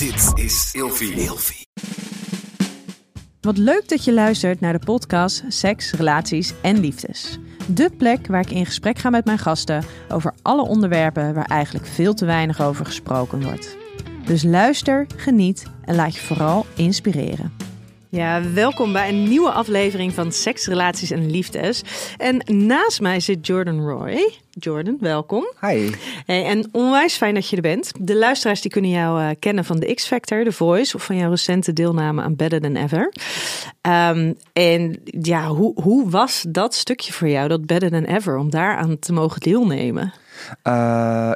Dit is Ilfie. Wat leuk dat je luistert naar de podcast Seks, Relaties en Liefdes. De plek waar ik in gesprek ga met mijn gasten over alle onderwerpen waar eigenlijk veel te weinig over gesproken wordt. Dus luister, geniet en laat je vooral inspireren. Ja, welkom bij een nieuwe aflevering van Seks, Relaties en Liefdes. En naast mij zit Jordan Roy. Jordan, welkom. Hi. Hey, en onwijs fijn dat je er bent. De luisteraars die kunnen jou eh, kennen van de X-Factor, The Voice... of van jouw recente deelname aan Better Than Ever. Ehm, en ja, hoe, hoe was dat stukje voor jou, dat Better Than Ever... om daaraan te mogen deelnemen? Uh,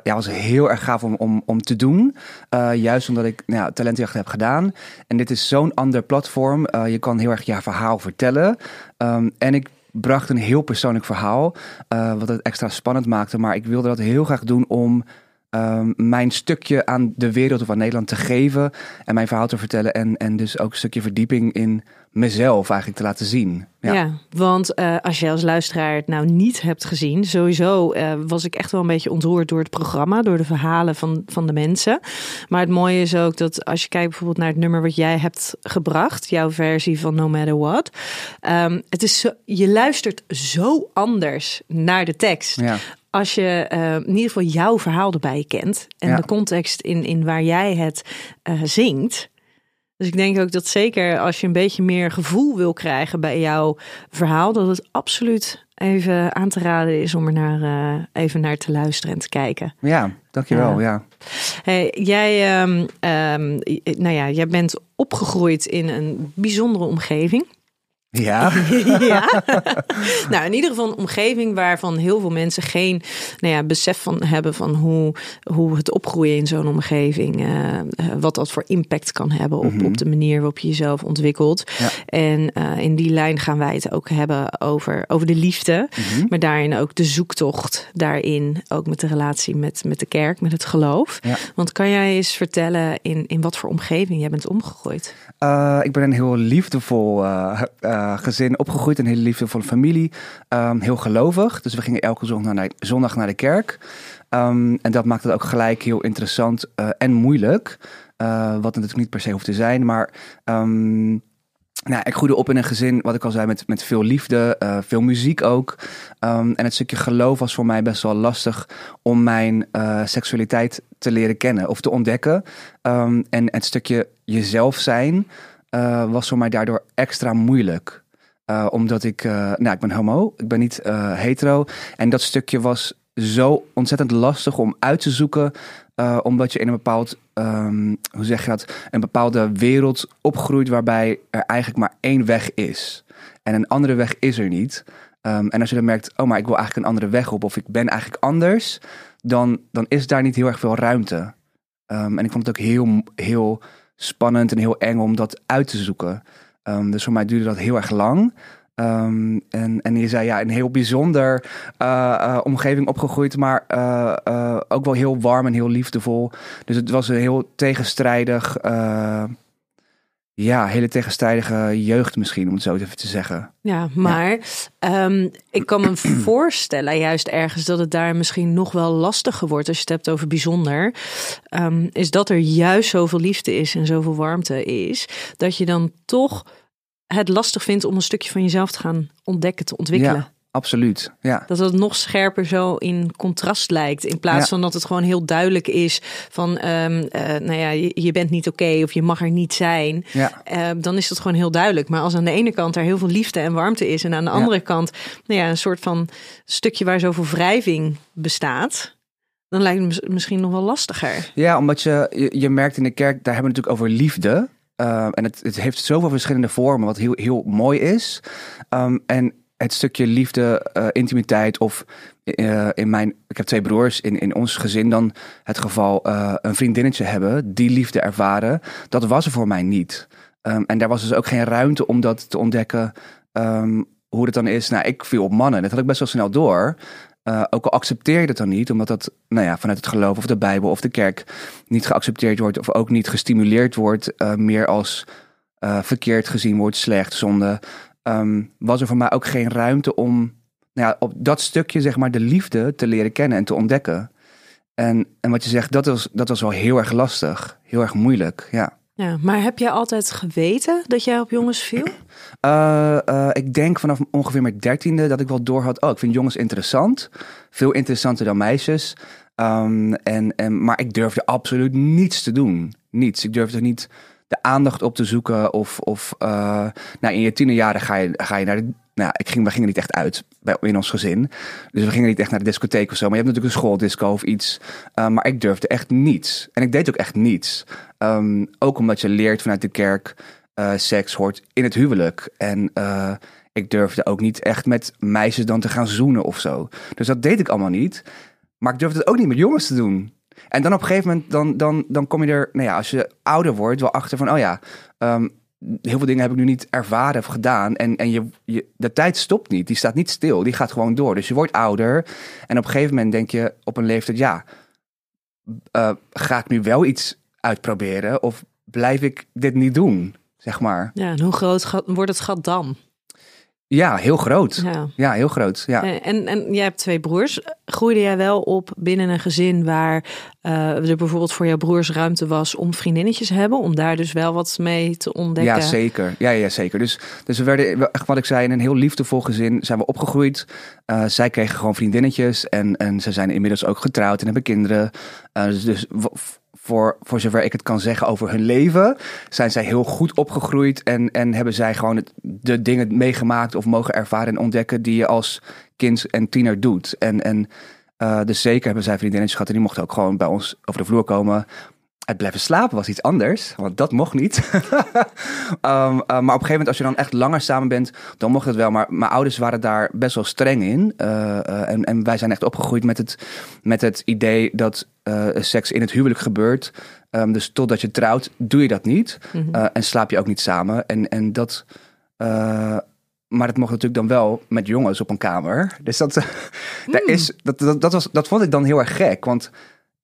ja, was heel erg gaaf om, om, om te doen. Uh, juist omdat ik nou ja, talentjacht heb gedaan. En dit is zo'n ander platform. Uh, je kan heel erg je verhaal vertellen. Um, en ik bracht een heel persoonlijk verhaal. wat het extra spannend maakte. Maar ik wilde dat heel graag doen om um, mijn stukje aan de wereld of aan Nederland te geven. En mijn verhaal te vertellen. En, en dus ook een stukje verdieping in mezelf eigenlijk te laten zien. Ja, ja want uh, als je als luisteraar het nou niet hebt gezien, sowieso uh, was ik echt wel een beetje ontroerd door het programma, door de verhalen van, van de mensen. Maar het mooie is ook dat als je kijkt bijvoorbeeld naar het nummer wat jij hebt gebracht, jouw versie van No Matter What, um, het is zo, je luistert zo anders naar de tekst. Ja als je uh, in ieder geval jouw verhaal erbij kent en ja. de context in, in waar jij het uh, zingt. Dus ik denk ook dat zeker als je een beetje meer gevoel wil krijgen bij jouw verhaal, dat het absoluut even aan te raden is om er naar, uh, even naar te luisteren en te kijken. Ja, dankjewel. Ja. Hey, jij, um, um, nou ja, jij bent opgegroeid in een bijzondere omgeving. Ja. ja. nou, in ieder geval een omgeving waarvan heel veel mensen geen nou ja, besef van hebben van hoe, hoe het opgroeien in zo'n omgeving, uh, wat dat voor impact kan hebben op, mm -hmm. op de manier waarop je jezelf ontwikkelt. Ja. En uh, in die lijn gaan wij het ook hebben over, over de liefde, mm -hmm. maar daarin ook de zoektocht daarin, ook met de relatie met, met de kerk, met het geloof. Ja. Want kan jij eens vertellen in, in wat voor omgeving jij bent omgegroeid? Uh, ik ben een heel liefdevol uh, gezin opgegroeid, een hele liefdevolle familie. Um, heel gelovig, dus we gingen elke zondag naar de, zondag naar de kerk. Um, en dat maakte het ook gelijk heel interessant uh, en moeilijk. Uh, wat natuurlijk niet per se hoeft te zijn, maar... Um, nou, ik groeide op in een gezin, wat ik al zei, met, met veel liefde, veel muziek ook. En het stukje geloof was voor mij best wel lastig om mijn seksualiteit te leren kennen of te ontdekken. En het stukje jezelf zijn uh, was voor mij daardoor extra moeilijk. Uh, omdat ik, uh, nou, ik ben homo, ik ben niet hetero. En dat stukje was zo ontzettend lastig om uit te zoeken. omdat je in een bepaald, um, hoe zeg je dat, een bepaalde wereld opgroeit waarbij er eigenlijk maar één weg is. En een andere weg is er niet. Um, en als je dan merkt, oh, maar ik wil eigenlijk een andere weg op, of ik ben eigenlijk anders, dan, dan is daar niet heel erg veel ruimte. Um, en ik vond het ook heel, heel spannend en heel eng om dat uit te zoeken. Um, dus voor mij duurde dat heel erg lang. Um, en, en je zei ja, een heel bijzonder uh, uh, omgeving opgegroeid, maar uh, ook wel heel warm en heel liefdevol. Dus het was een heel tegenstrijdig, ja, hele tegenstrijdige jeugd misschien, om het zo even te zeggen. Ja, maar ja. Um, ik kan me voorstellen, juist ergens, dat het daar misschien nog wel lastiger wordt als je het hebt over bijzonder. Um, is dat er juist zoveel liefde is en zoveel warmte is, dat je dan toch het lastig vindt om een stukje van jezelf te gaan ontdekken, te ontwikkelen. Ja. Absoluut, ja. Dat het nog scherper zo in contrast lijkt. In plaats ja. van dat het gewoon heel duidelijk is van, um, uh, nou ja, je, je bent niet oké okay, of je mag er niet zijn. Ja. Uh, dan is dat gewoon heel duidelijk. Maar als aan de ene kant er heel veel liefde en warmte is en aan de andere kant, nou ja, een soort van stukje waar zoveel wrijving bestaat. Dan lijkt het misschien nog wel lastiger. Ja, omdat je, je, je merkt in de kerk, daar hebben we natuurlijk over liefde. Uh, en het, het heeft zoveel verschillende vormen, wat heel, heel mooi is. Um, en het stukje liefde, uh, intimiteit of uh, in mijn, ik heb twee broers, in, in ons gezin dan het geval uh, een vriendinnetje hebben, die liefde ervaren, dat was er voor mij niet. Um, en daar was dus ook geen ruimte om dat te ontdekken, um, hoe het dan is. Nou, ik viel op mannen, dat had ik best wel snel door. Ook al accepteer je dat dan niet, omdat dat nou ja, vanuit het geloof of de Bijbel of de kerk niet geaccepteerd wordt of ook niet gestimuleerd wordt, meer als verkeerd gezien wordt, slecht, zonde, um, was er voor mij ook geen ruimte om nou ja, op dat stukje zeg maar de liefde te leren kennen en te ontdekken. En, en wat je zegt, dat was, dat was wel heel erg lastig. Heel erg moeilijk, ja. Ja, maar heb jij altijd geweten dat jij op jongens viel? Uh, uh, ik denk vanaf ongeveer mijn dertiende dat ik wel door had. Oh, ik vind jongens interessant. Veel interessanter dan meisjes. Um, en, en, maar ik durfde absoluut niets te doen. Niets. Ik durfde niet de aandacht op te zoeken. Of, of uh, nou, in je tienerjaren ga je, ga je naar de. Nou, ik ging, we gingen niet echt uit bij, in ons gezin. Dus we gingen niet echt naar de discotheek of zo. Maar je hebt natuurlijk een schooldisco of iets. Uh, maar ik durfde echt niets. En ik deed ook echt niets. Um, ook omdat je leert vanuit de kerk. Uh, seks hoort in het huwelijk. En ik durfde ook niet echt met meisjes dan te gaan zoenen of zo. Dus dat deed ik allemaal niet. Maar ik durfde het ook niet met jongens te doen. En dan op een gegeven moment, dan, dan, dan kom je er, nou ja, als je ouder wordt, wel achter van, oh ja, um, heel veel dingen heb ik nu niet ervaren of gedaan. En, en je, je, de tijd stopt niet, die staat niet stil, die gaat gewoon door. Dus je wordt ouder en op een gegeven moment denk je op een leeftijd, ja, uh, ga ik nu wel iets uitproberen of blijf ik dit niet doen, zeg maar. Ja, en hoe groot wordt het gat dan? Ja, heel groot. Ja, ja heel groot. Ja. En, en jij hebt twee broers. Groeide jij wel op binnen een gezin waar uh, er bijvoorbeeld voor jouw broers ruimte was om vriendinnetjes te hebben? Om daar dus wel wat mee te ontdekken? Ja, zeker. Ja, ja zeker. Dus, dus we werden, echt wat ik zei, in een heel liefdevol gezin zijn we opgegroeid. Uh, zij kregen gewoon vriendinnetjes en, en ze zijn inmiddels ook getrouwd en hebben kinderen. Uh, dus, dus voor, voor zover ik het kan zeggen over hun leven, zijn zij heel goed opgegroeid en, en hebben zij gewoon het, de dingen meegemaakt of mogen ervaren en ontdekken die je als kind en tiener doet. En, en uh, dus zeker hebben zij vriendinnetjes gehad en die mochten ook gewoon bij ons over de vloer komen. Het blijven slapen was iets anders, want dat mocht niet. um, uh, maar op een gegeven moment, als je dan echt langer samen bent, dan mocht het wel. Maar mijn ouders waren daar best wel streng in. Uh, en, en wij zijn echt opgegroeid met het, met het idee dat seks in het huwelijk gebeurt. Um, dus totdat je trouwt, doe je dat niet. Mm -hmm. en slaap je ook niet samen. En, en dat. maar het mocht natuurlijk dan wel met jongens op een kamer. Dus dat, mm. daar is, dat, dat, dat, was, dat vond ik dan heel erg gek. Want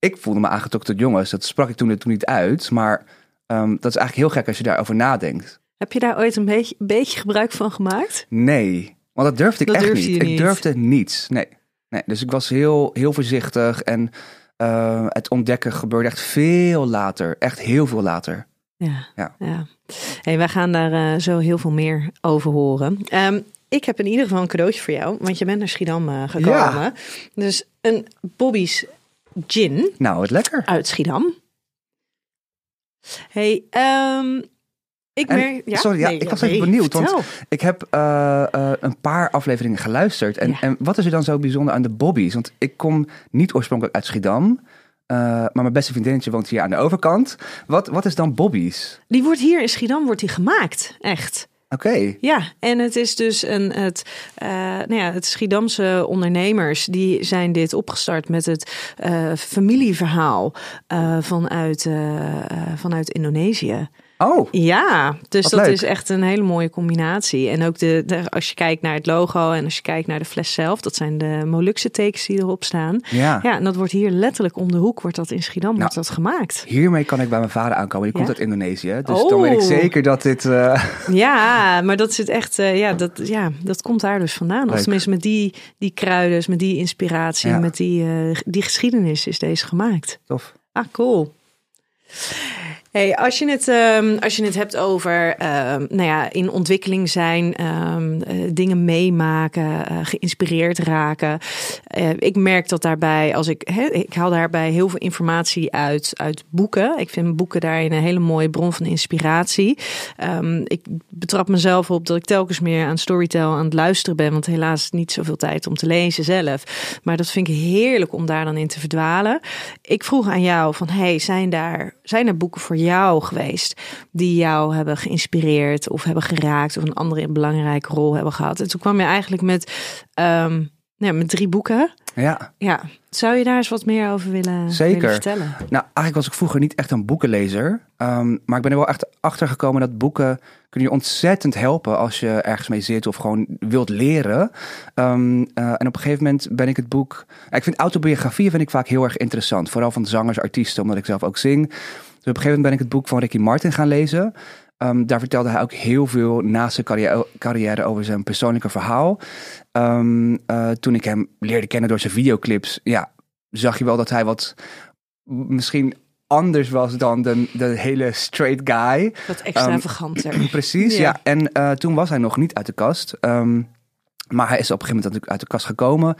ik voelde me aangetrokken tot jongens. Dat sprak ik toen, toen niet uit. Maar um, dat is eigenlijk heel gek als je daarover nadenkt. Heb je daar ooit een beetje, beetje gebruik van gemaakt? Nee, want dat durfde ik dat echt niet. Ik durfde niets. Nee. nee. Dus ik was heel, heel voorzichtig. En uh, het ontdekken gebeurde echt veel later. Echt heel veel later. Ja. ja. ja. Hey, wij gaan daar uh, zo heel veel meer over horen. Um, ik heb in ieder geval een cadeautje voor jou, want je bent naar Schiedam uh, gekomen. Ja. Dus een Bobby's gin. Nou, wat lekker. Uit Schiedam. Hey, um, ik merk... Ja? Sorry, ja, nee, ik was even benieuwd. Want ik heb uh, uh, een paar afleveringen geluisterd. En, en wat is er dan zo bijzonder aan de Bobby's? Want ik kom niet oorspronkelijk uit Schiedam. Uh, maar mijn beste vriendinnetje woont hier aan de overkant. Wat, wat is dan Bobby's? Die wordt hier in Schiedam wordt die gemaakt, echt. Oké. Ja, en het is dus een, het, uh, nou ja, het Schiedamse ondernemers die zijn dit opgestart met het uh, familieverhaal uh, vanuit, vanuit Indonesië. Oh. Ja, dus dat leuk. is echt een hele mooie combinatie. En ook de, de, als je kijkt naar het logo en als je kijkt naar de fles zelf, dat zijn de Molukse tekens die erop staan. Ja. ja, en dat wordt hier letterlijk om de hoek, wordt dat in Schiedam nou, wordt dat gemaakt. Hiermee kan ik bij mijn vader aankomen. Die ja? komt uit Indonesië. Dus oh. dan weet ik zeker dat dit. Uh... Ja, maar dat zit echt, uh, ja, dat, ja, dat komt daar dus vandaan. Of tenminste met die, die kruiden, met die inspiratie, ja. met die, uh, die geschiedenis is deze gemaakt. Tof. Ah, cool. Hey, als, je het, um, als je het hebt over um, nou ja, in ontwikkeling zijn, um, uh, dingen meemaken, uh, geïnspireerd raken. Uh, ik merk dat daarbij, als ik, ik haal daarbij heel veel informatie uit, uit boeken. Ik vind boeken daarin een hele mooie bron van inspiratie. ik betrap mezelf op dat ik telkens meer aan storytell aan het luisteren ben, want helaas niet zoveel tijd om te lezen zelf. Maar dat vind ik heerlijk om daar dan in te verdwalen. Ik vroeg aan jou van, hey, zijn daar, zijn er boeken voor jou geweest die jou hebben geïnspireerd of hebben geraakt of een andere belangrijke rol hebben gehad. En toen kwam je eigenlijk met, um, ja, met drie boeken. Ja. ja. Zou je daar eens wat meer over willen, Zeker. willen vertellen? Nou, eigenlijk was ik vroeger niet echt een boekenlezer. Um, maar ik ben er wel echt achter gekomen dat boeken kunnen je ontzettend helpen als je ergens mee zit of gewoon wilt leren. Um, uh, en op een gegeven moment ben ik het boek. Ik vind autobiografieën vind ik vaak heel erg interessant. Vooral van zangers, artiesten, omdat ik zelf ook zing. Op een gegeven moment ben ik het boek van Ricky Martin gaan lezen. Um, daar vertelde hij ook heel veel naast zijn carrière, carrière over zijn persoonlijke verhaal. Um, uh, toen ik hem leerde kennen door zijn videoclips, ja, zag je wel dat hij wat misschien anders was dan de, de hele straight guy. Wat extravaganter. Precies, Ja. ja. En eh, toen was hij nog niet uit de kast. Ehm, maar hij is op een gegeven moment natuurlijk uit de kast gekomen.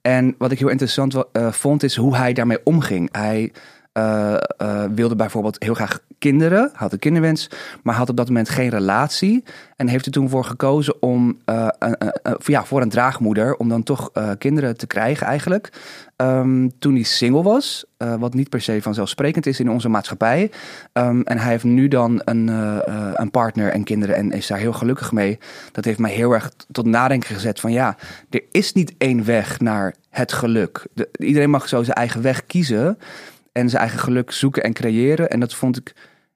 En wat ik heel interessant eh, vond, is hoe hij daarmee omging. Hij eh, eh, wilde bijvoorbeeld heel graag kinderen, had een kinderwens, maar had op dat moment geen relatie. En heeft er toen voor gekozen om, eh, een- ja, voor een draagmoeder, om dan toch kinderen te krijgen eigenlijk. Ehm, toen hij single was, wat niet per se vanzelfsprekend is in onze maatschappij. Ehm, en hij heeft nu dan een, een partner en kinderen en is daar heel gelukkig mee. Dat heeft mij heel erg tot nadenken gezet van ja, er is niet één weg naar het geluk. De- iedereen mag zo zijn eigen weg kiezen en zijn eigen geluk zoeken en creëren. En dat vond ik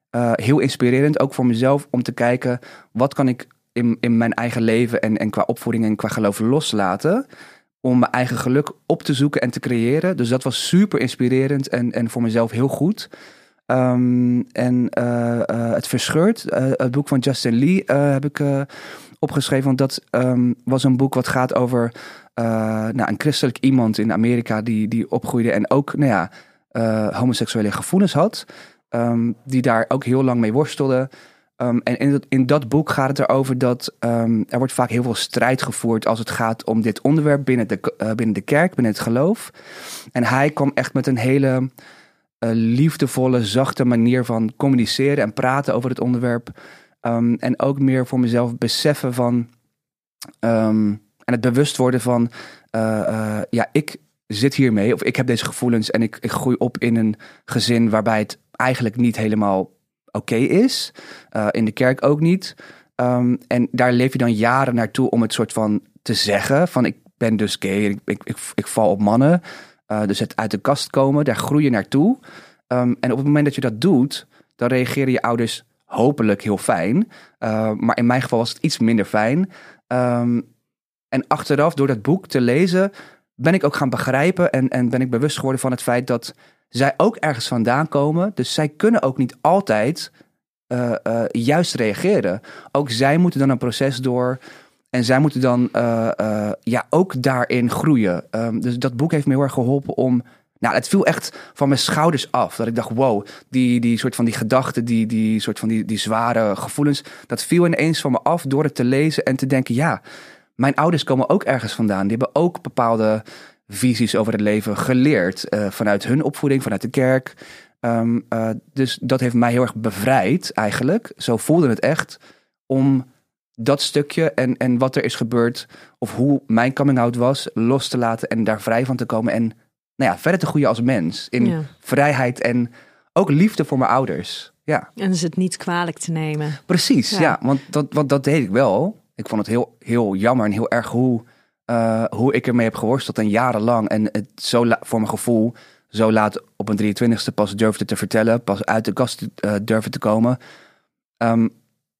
eh, heel inspirerend, ook voor mezelf, om te kijken wat kan ik in, in mijn eigen leven en, en qua opvoeding en qua geloof loslaten. Om mijn eigen geluk op te zoeken en te creëren. Dus dat was super inspirerend en, en voor mezelf heel goed. Ehm, en eh, eh, Het Verscheurd, eh, het boek van Justin Lee, heb ik opgeschreven. Want dat ehm, was een boek wat gaat over nou, een christelijk iemand in Amerika die, die opgroeide en ook nou ja, homoseksuele gevoelens had. Ehm, die daar ook heel lang mee worstelde. Ehm, en in dat, in dat boek gaat het erover dat ehm, er wordt vaak heel veel strijd gevoerd als het gaat om dit onderwerp binnen de, eh, binnen de kerk, binnen het geloof. En hij kwam echt met een hele eh, liefdevolle, zachte manier van communiceren en praten over het onderwerp. En ook meer voor mezelf beseffen van. en het bewust worden van. eh, eh, ja, ik zit hiermee, of ik heb deze gevoelens en ik, ik groei op in een gezin waarbij het eigenlijk niet helemaal oké is. Eh, in de kerk ook niet. Ehm, en daar leef je dan jaren naartoe om het soort van te zeggen: van ik ben dus gay, ik, ik, ik, val op mannen. Eh, dus het uit de kast komen, daar groei je naartoe. Ehm, en op het moment dat je dat doet, dan reageren je ouders hopelijk heel fijn. Uh, maar in mijn geval was het iets minder fijn. Um, en achteraf, door dat boek te lezen, ben ik ook gaan begrijpen en, en ben ik bewust geworden van het feit dat zij ook ergens vandaan komen. Dus zij kunnen ook niet altijd uh, uh, juist reageren. Ook zij moeten dan een proces door. En zij moeten dan uh, ja, ook daarin groeien. Um, dus dat boek heeft me heel erg geholpen om. Nou, het viel echt van mijn schouders af. Dat ik dacht, wow, die, die soort van die gedachten, die, die soort van die, die zware gevoelens. Dat viel ineens van me af door het te lezen en te denken, ja, mijn ouders komen ook ergens vandaan. Die hebben ook bepaalde visies over het leven geleerd. Uh, vanuit hun opvoeding, vanuit de kerk. Um, uh, dus dat heeft mij heel erg bevrijd eigenlijk. Zo voelde het echt. Om dat stukje en, en wat er is gebeurd. Of hoe mijn coming out was. Los te laten en daar vrij van te komen. En nou ja, verder te groeien als mens. In ja. vrijheid en ook liefde voor mijn ouders. Ja. En is het niet kwalijk te nemen. Precies, ja. ja want, dat, want dat deed ik wel. Ik vond het heel, heel jammer en heel erg hoe, uh, hoe ik ermee heb geworsteld. En jarenlang. En het zo voor mijn gevoel zo laat op een 23ste pas durfde te vertellen. Pas uit de kast uh, durfde te komen. Um,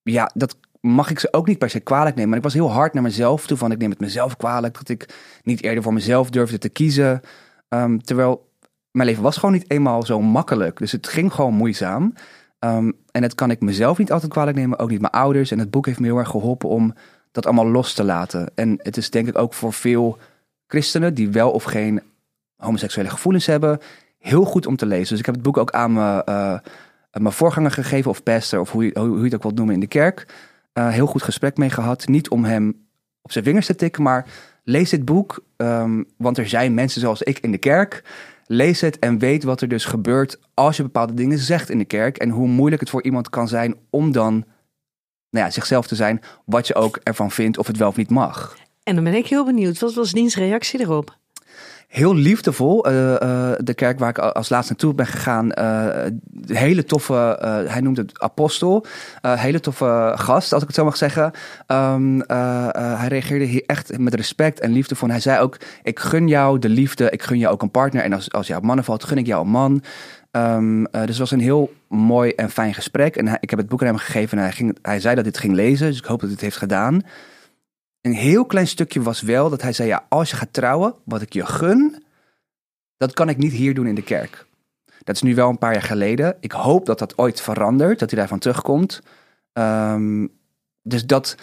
ja, dat mag ik ze ook niet per se kwalijk nemen. Maar ik was heel hard naar mezelf toe. Van ik neem het mezelf kwalijk. Dat ik niet eerder voor mezelf durfde te kiezen. Um, terwijl mijn leven was gewoon niet eenmaal zo makkelijk. Dus het ging gewoon moeizaam. Um, en dat kan ik mezelf niet altijd kwalijk nemen. Ook niet mijn ouders. En het boek heeft me heel erg geholpen om dat allemaal los te laten. En het is denk ik ook voor veel christenen die wel of geen homoseksuele gevoelens hebben, heel goed om te lezen. Dus ik heb het boek ook aan me, uh, mijn voorganger gegeven, of pastor, of hoe je, hoe het ook wilt noemen in de kerk. Uh, heel goed gesprek mee gehad. Niet om hem op zijn vingers te tikken, maar lees dit boek. Um, want er zijn mensen zoals ik in de kerk. Lees het en weet wat er dus gebeurt als je bepaalde dingen zegt in de kerk. En hoe moeilijk het voor iemand kan zijn om dan nou ja, zichzelf te zijn, wat je ook ervan vindt, of het wel of niet mag. En dan ben ik heel benieuwd, wat was Diens reactie erop? Heel liefdevol. Uh, uh, de kerk waar ik als laatst naartoe ben gegaan. Uh, hele toffe, hij noemt het apostel. hele toffe gast, als ik het zo mag zeggen. Um, hij reageerde hier echt met respect en liefde voor. Hij zei ook, ik gun jou de liefde. Ik gun jou ook een partner. En als, als jou op mannen valt, gun ik jou een man. Um, dus het was een heel mooi en fijn gesprek. En ik heb het boek aan hem gegeven en hij, ging, hij zei dat dit ging lezen. Dus ik hoop dat het heeft gedaan. Een heel klein stukje was wel dat hij zei: Ja, als je gaat trouwen, wat ik je gun, dat kan ik niet hier doen in de kerk. Dat is nu wel een paar jaar geleden. Ik hoop dat dat ooit verandert, dat hij daarvan terugkomt. Um, dus dat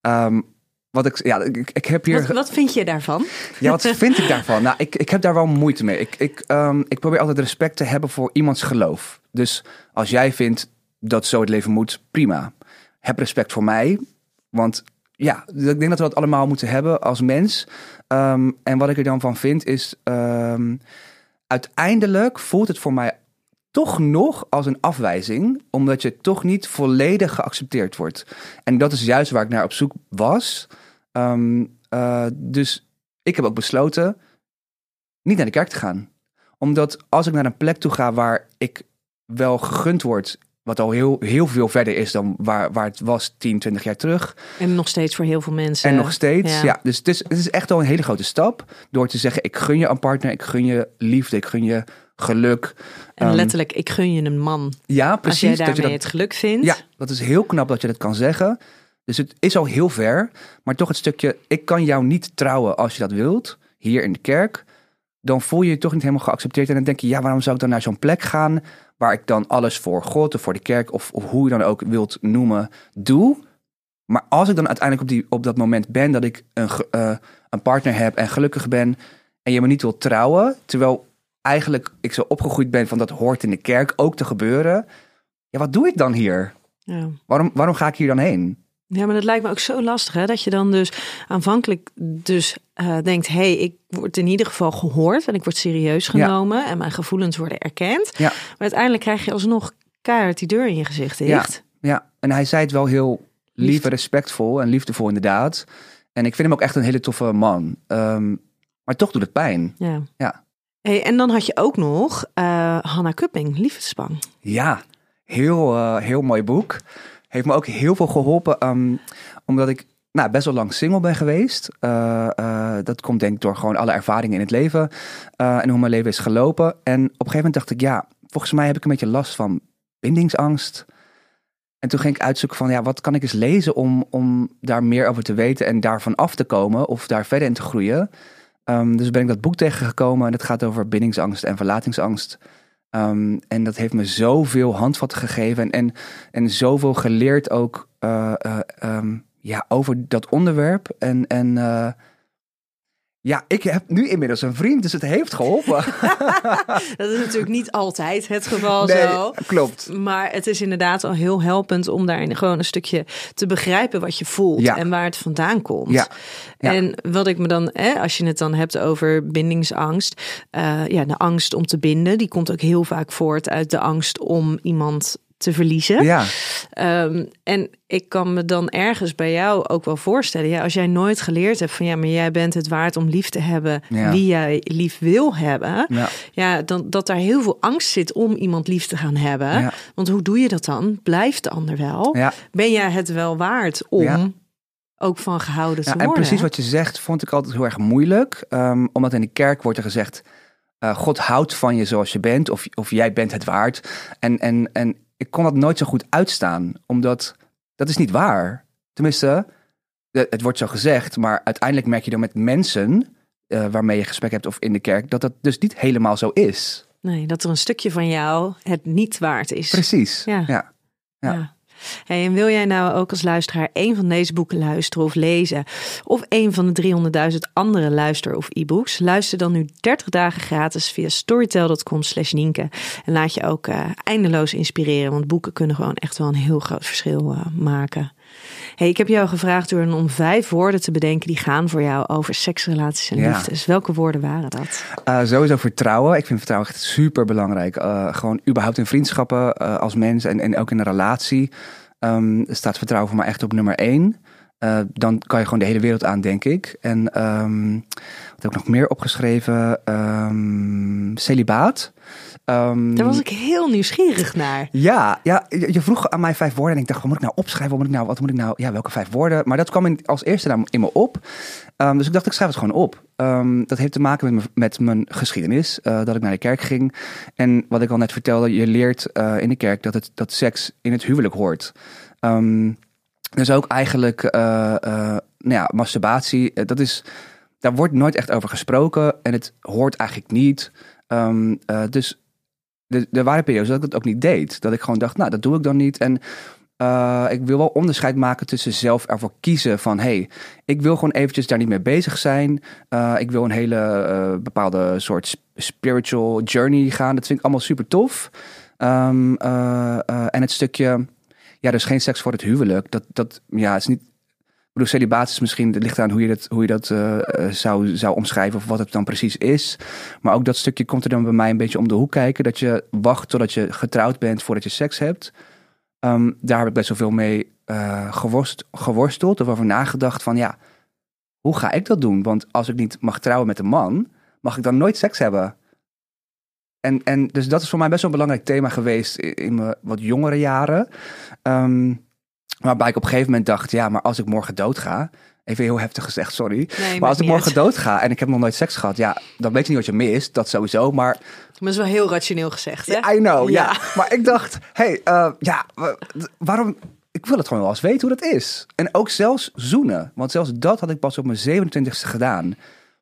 um, wat ik, ja, ik, ik heb hier. Wat, wat vind je daarvan? Ja, wat vind ik daarvan? Nou, ik, ik heb daar wel moeite mee. Ik, ik, um, ik probeer altijd respect te hebben voor iemands geloof. Dus als jij vindt dat zo het leven moet, prima. Heb respect voor mij. Want ja, ik denk dat we dat allemaal moeten hebben als mens. Um, en wat ik er dan van vind is. Um, uiteindelijk voelt het voor mij toch nog als een afwijzing, omdat je toch niet volledig geaccepteerd wordt. En dat is juist waar ik naar op zoek was. Um, uh, dus ik heb ook besloten niet naar de kerk te gaan. Omdat als ik naar een plek toe ga waar ik wel gegund word wat al heel, heel veel verder is dan waar, waar het was 10, 20 jaar terug. En nog steeds voor heel veel mensen. En nog steeds, ja. dus het is, het is echt al een hele grote stap. Door te zeggen, ik gun je een partner, ik gun je liefde, ik gun je geluk. En um, letterlijk, ik gun je een man. Ja, precies. Als jij daarmee dat je dat, het geluk vindt. Ja, dat is heel knap dat je dat kan zeggen. Dus het is al heel ver. Maar toch het stukje, ik kan jou niet trouwen als je dat wilt. Hier in de kerk. Dan voel je je toch niet helemaal geaccepteerd. En dan denk je, ja, waarom zou ik dan naar zo'n plek gaan waar ik dan alles voor God of voor de kerk of, of hoe je dan ook wilt noemen, doe. Maar als ik dan uiteindelijk op, die, op dat moment ben dat ik een, uh, een partner heb en gelukkig ben en je me niet wilt trouwen, terwijl eigenlijk ik zo opgegroeid ben van dat hoort in de kerk ook te gebeuren. Ja, wat doe ik dan hier? Ja. Waarom, waarom ga ik hier dan heen? Ja, maar dat lijkt me ook zo lastig, hè? Dat je dan dus aanvankelijk dus uh, denkt... hé, hey, ik word in ieder geval gehoord en ik word serieus genomen... en mijn gevoelens worden erkend. Ja. Maar uiteindelijk krijg je alsnog keihard die deur in je gezicht dicht. Ja, ja. en hij zei het wel heel lief en respectvol en liefdevol inderdaad. En ik vind hem ook echt een hele toffe man. Um, maar toch doet het pijn. Ja. ja. Hey, en dan had je ook nog uh, Hannah Kupping, Liefdespang. Ja, heel, uh, heel mooi boek heeft me ook heel veel geholpen. Um, omdat ik nou, best wel lang single ben geweest. Uh, uh, dat komt denk ik door gewoon alle ervaringen in het leven. Uh, en hoe mijn leven is gelopen. En op een gegeven moment dacht ik, ja, volgens mij heb ik een beetje last van bindingsangst. En toen ging ik uitzoeken van, ja, wat kan ik eens lezen om, om daar meer over te weten en daarvan af te komen of daar verder in te groeien. Um, dus ben ik dat boek tegengekomen en het gaat over bindingsangst en verlatingsangst. Um, en dat heeft me zoveel handvatten gegeven en, en, en zoveel geleerd ook uh, uh, um, ja, over dat onderwerp. En, en uh, ja, ik heb nu inmiddels een vriend, dus het heeft geholpen. dat is natuurlijk niet altijd het geval nee, zo. Klopt. Maar het is inderdaad al heel helpend om daarin gewoon een stukje te begrijpen wat je voelt ja. en waar het vandaan komt. Ja. Ja. En wat ik me dan, hè, als je het dan hebt over bindingsangst, uh, ja, de angst om te binden, die komt ook heel vaak voort uit de angst om iemand te verliezen. Ja. Um, en ik kan me dan ergens bij jou ook wel voorstellen, ja, als jij nooit geleerd hebt van ja, maar jij bent het waard om lief te hebben ja. wie jij lief wil hebben, ja. ja, dan dat daar heel veel angst zit om iemand lief te gaan hebben. Ja. Want hoe doe je dat dan? Blijft de ander wel? Ja. Ben jij het wel waard om ook van gehouden te ja, worden? En precies wat je zegt, vond ik altijd heel erg moeilijk, um, omdat in de kerk wordt er gezegd. Uh, God houdt van je zoals je bent, of, of jij bent het waard. En, en, en ik kon dat nooit zo goed uitstaan, omdat dat is niet waar. Tenminste, het wordt zo gezegd, maar uiteindelijk merk je dan met mensen uh, waarmee je gesprek hebt of in de kerk, dat dat dus niet helemaal zo is. Nee, dat er een stukje van jou het niet waard is. Precies. Ja. ja. ja. ja. En wil jij nou ook als luisteraar een van deze boeken luisteren of lezen? Of een van de 300.000 andere luister- of e-books? Luister dan nu 30 dagen gratis via storytel.com slash Nienke. En laat je ook uh, eindeloos inspireren, want boeken kunnen gewoon echt wel een heel groot verschil uh, maken. Hey, ik heb jou gevraagd door om vijf woorden te bedenken die gaan voor jou over seksrelaties en Ja. liefdes. Welke woorden waren dat? Uh, sowieso vertrouwen. Ik vind vertrouwen echt super belangrijk. Uh, gewoon überhaupt in vriendschappen uh, als mens en, en ook in een relatie. Um, staat vertrouwen voor mij echt op nummer één. Uh, dan kan je gewoon de hele wereld aan, denk ik. En um, wat heb ik nog meer opgeschreven? Um, celibaat. Um, Daar was ik heel nieuwsgierig naar. Ja, ja je, je vroeg aan mij vijf woorden en ik dacht, wat moet ik nou opschrijven? Wat moet ik nou, wat moet ik nou, ja, welke vijf woorden? Maar dat kwam in, als eerste in, in me op. Um, dus ik dacht, ik schrijf het gewoon op. Um, dat heeft te maken met, met mijn geschiedenis, uh, dat ik naar de kerk ging. En wat ik al net vertelde, je leert uh, in de kerk dat, het, dat seks in het huwelijk hoort. Dus ook eigenlijk, uh, nou ja, masturbatie, dat is, daar wordt nooit echt over gesproken en het hoort eigenlijk niet. dus de, de ware periode dat ik het ook niet deed. Dat ik gewoon dacht, nou, dat doe ik dan niet. En eh, ik wil wel onderscheid maken tussen zelf ervoor kiezen van... hey, ik wil gewoon eventjes daar niet mee bezig zijn. Uh, ik wil een hele uh, bepaalde soort spiritual journey gaan. Dat vind ik allemaal super tof. Um, en het stukje, ja, dus geen seks voor het huwelijk. Dat, dat ja, is niet... Bedoel, celibaat is misschien, het ligt aan hoe je dat, hoe je dat zou, zou omschrijven of wat het dan precies is. Maar ook dat stukje komt er dan bij mij een beetje om de hoek kijken. Dat je wacht totdat je getrouwd bent voordat je seks hebt. Um, daar heb ik best wel veel mee uh, geworst, geworsteld of over nagedacht van ja, hoe ga ik dat doen? Want als ik niet mag trouwen met een man, mag ik dan nooit seks hebben. En, en dus dat is voor mij best wel een belangrijk thema geweest in, in mijn wat jongere jaren. Um, waarbij ik op een gegeven moment dacht, ja, maar als ik morgen doodga, Even heel heftig gezegd, sorry. Nee, maar als ik morgen uit. dood ga en ik heb nog nooit seks gehad, ja, dan weet je niet wat je mist, dat sowieso. Maar Maar dat is wel heel rationeel gezegd, hè? I know, ja. Ja. Maar ik dacht, hey, uh, ja, waarom... Ik wil het gewoon wel eens weten hoe dat is. En ook zelfs zoenen. Want zelfs dat had ik pas op mijn 27ste gedaan.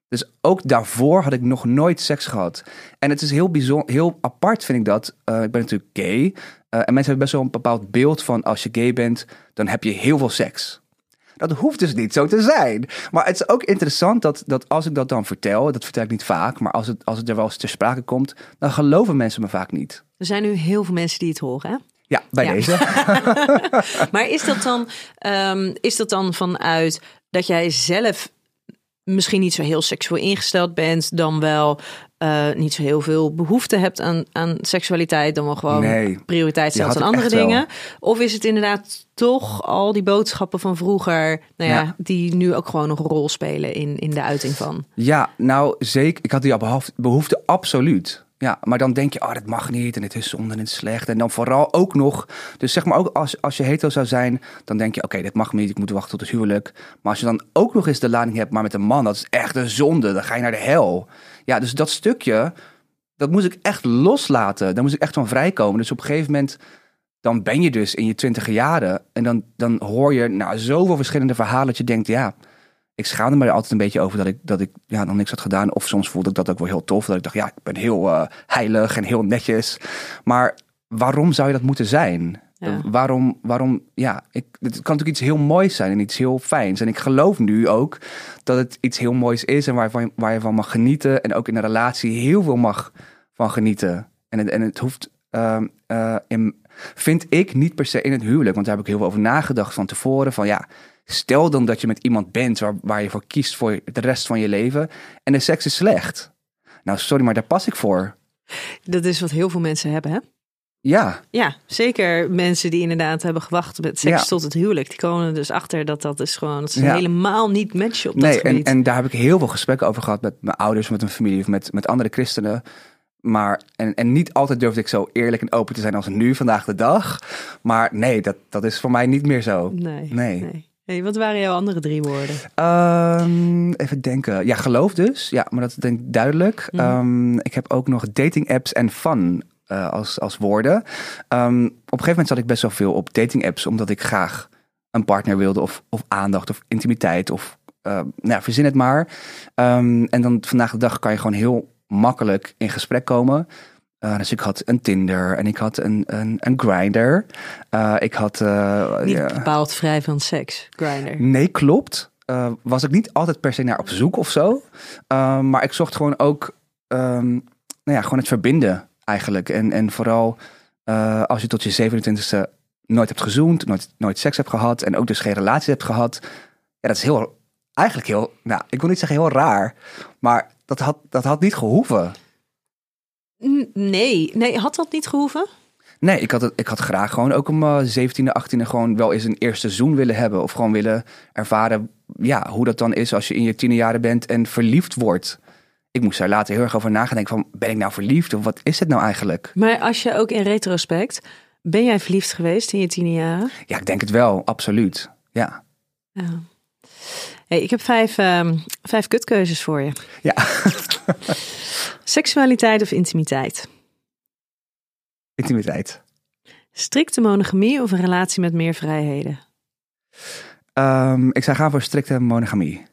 Dus ook daarvoor had ik nog nooit seks gehad. En het is heel bijzonder, heel apart vind ik dat. Uh, ik ben natuurlijk gay. Uh, en mensen hebben best wel een bepaald beeld van als je gay bent, dan heb je heel veel seks. Dat hoeft dus niet zo te zijn. Maar het is ook interessant dat, dat als ik dat dan vertel, dat vertel ik niet vaak, maar als het, als het er wel eens ter sprake komt, dan geloven mensen me vaak niet. Er zijn nu heel veel mensen die het horen, hè? Ja, bij Ja. deze. Maar is dat dan, ehm, is dat dan vanuit dat jij zelf misschien niet zo heel seksueel ingesteld bent, dan wel eh, niet zo heel veel behoefte hebt aan, aan seksualiteit, dan wel gewoon Nee, prioriteit stelt aan andere wel. dingen? Of is het inderdaad toch al die boodschappen van vroeger, nou ja, Ja. die nu ook gewoon nog een rol spelen in, in de uiting van? Ja, nou zeker. Ik had die behoefte absoluut. Ja, maar dan denk je, oh, dat mag niet en het is zonde en het is slecht. En dan vooral ook nog, dus zeg maar ook als, als je hetero zou zijn, dan denk je, oké, dit mag niet, ik moet wachten tot het huwelijk. Maar als je dan ook nog eens de lading hebt, maar met een man, dat is echt een zonde, dan ga je naar de hel. Ja, dus dat stukje, dat moest ik echt loslaten. Daar moest ik echt van vrijkomen. Dus op een gegeven moment, dan ben je dus in je twintige jaren en dan, dan hoor je nou, zoveel verschillende verhalen dat je denkt, ja, ik schaamde me er altijd een beetje over dat ik, dat ik ja, dan niks had gedaan. Of soms voelde ik dat ook wel heel tof. Dat ik dacht, ja, ik ben heel eh, heilig en heel netjes. Maar waarom zou je dat moeten zijn? Ja. Waarom, waarom, ja, ik, het kan natuurlijk iets heel moois zijn en iets heel fijns. En ik geloof nu ook dat het iets heel moois is en waarvan, waar je van mag genieten. En ook in een relatie heel veel mag van genieten. En het, en het hoeft, ehm, eh, in, vind ik, niet per se in het huwelijk. Want daar heb ik heel veel over nagedacht van tevoren. Van ja, stel dan dat je met iemand bent waar, waar je voor kiest voor de rest van je leven. En de seks is slecht. Nou, sorry, maar daar pas ik voor. Dat is wat heel veel mensen hebben, hè? Ja, Ja, zeker mensen die inderdaad hebben gewacht met seks Ja. tot het huwelijk. Die komen dus achter dat dat is gewoon dat ze Ja. helemaal niet matchen op nee, dat en, gebied. en daar heb ik heel veel gesprekken over gehad met mijn ouders, met mijn familie of met, met andere christenen. Maar, en, en niet altijd durfde ik zo eerlijk en open te zijn als nu, vandaag de dag. Maar nee, dat, dat is voor mij niet meer zo. nee, Nee. nee. Hey, wat waren jouw andere drie woorden? Ehm, even denken. Ja, geloof dus. Ja, maar dat denk ik duidelijk. Mhm. Ehm, ik heb ook nog dating apps en fun eh, als, als woorden. Ehm, op een gegeven moment zat ik best wel veel op dating apps, omdat ik graag een partner wilde of, of aandacht of intimiteit of eh, nou, ja, verzin het maar. En dan vandaag de dag kan je gewoon heel makkelijk in gesprek komen. Eh, dus ik had een Tinder en ik had een, een, een Grinder. ik had. eh, Niet ja. bepaald vrij van seks, grinder. Nee, klopt. Eh, was ik niet altijd per se naar op zoek of zo. Uh, maar ik zocht gewoon ook ehm, nou ja, gewoon het verbinden eigenlijk. En, en vooral uh, als je tot je 27e nooit hebt gezoend, nooit, nooit seks hebt gehad en ook dus geen relatie hebt gehad. Ja, dat is heel, eigenlijk heel, nou, ik wil niet zeggen heel raar, maar dat had, dat had niet gehoeven. Nee, nee, had dat niet gehoeven? Nee, ik had, het, ik had graag gewoon ook om uh, 17e, 18e gewoon wel eens een eerste zoen willen hebben. Of gewoon willen ervaren ja, hoe dat dan is als je in je tienerjaren bent en verliefd wordt. Ik moest daar later heel erg over nadenken van, ben ik nou verliefd of wat is het nou eigenlijk? Maar als je ook in retrospect, ben jij verliefd geweest in je tienerjaren? Ja, ik denk het wel, absoluut. Ja. ja. Hey, ik heb vijf, um, vijf kutkeuzes voor je. Ja. Seksualiteit of intimiteit? Intimiteit. Strikte monogamie of een relatie met meer vrijheden? Um, ik zou gaan voor strikte monogamie.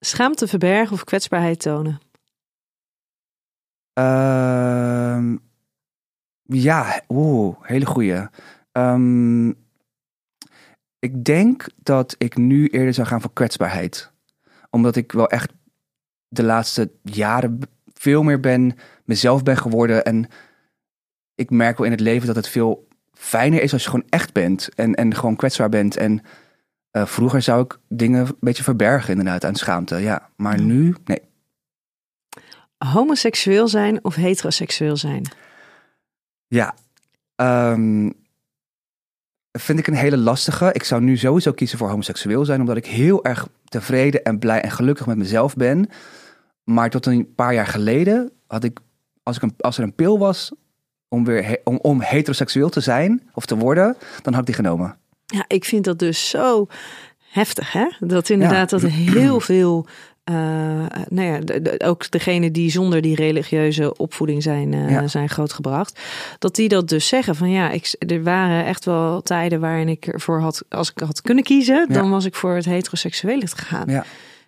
Schaamte verbergen of kwetsbaarheid tonen? Uh, ja, oeh, hele goeie. Ehm, ik denk dat ik nu eerder zou gaan voor kwetsbaarheid. Omdat ik wel echt de laatste jaren veel meer ben, mezelf ben geworden. En ik merk wel in het leven dat het veel fijner is als je gewoon echt bent. En, en gewoon kwetsbaar bent. En eh, vroeger zou ik dingen een beetje verbergen inderdaad aan schaamte. Ja, maar nu, nee. Homoseksueel zijn of heteroseksueel zijn? Ja, vind ik een hele lastige. Ik zou nu sowieso kiezen voor homoseksueel zijn, omdat ik heel erg tevreden en blij en gelukkig met mezelf ben. Maar tot een paar jaar geleden had ik, als, ik een, als er een pil was om, weer om, om heteroseksueel te zijn of te worden, dan had ik die genomen. Ja, ik vind dat dus zo heftig, hè? Dat inderdaad dat heel veel, eh, nou ja, de- de- ook degene die zonder die religieuze opvoeding zijn, Ja. zijn grootgebracht, dat die dat dus zeggen van ja, ik, er waren echt wel tijden waarin ik ervoor had, als ik had kunnen kiezen, dan was ik voor het heteroseksuele gegaan. Ja.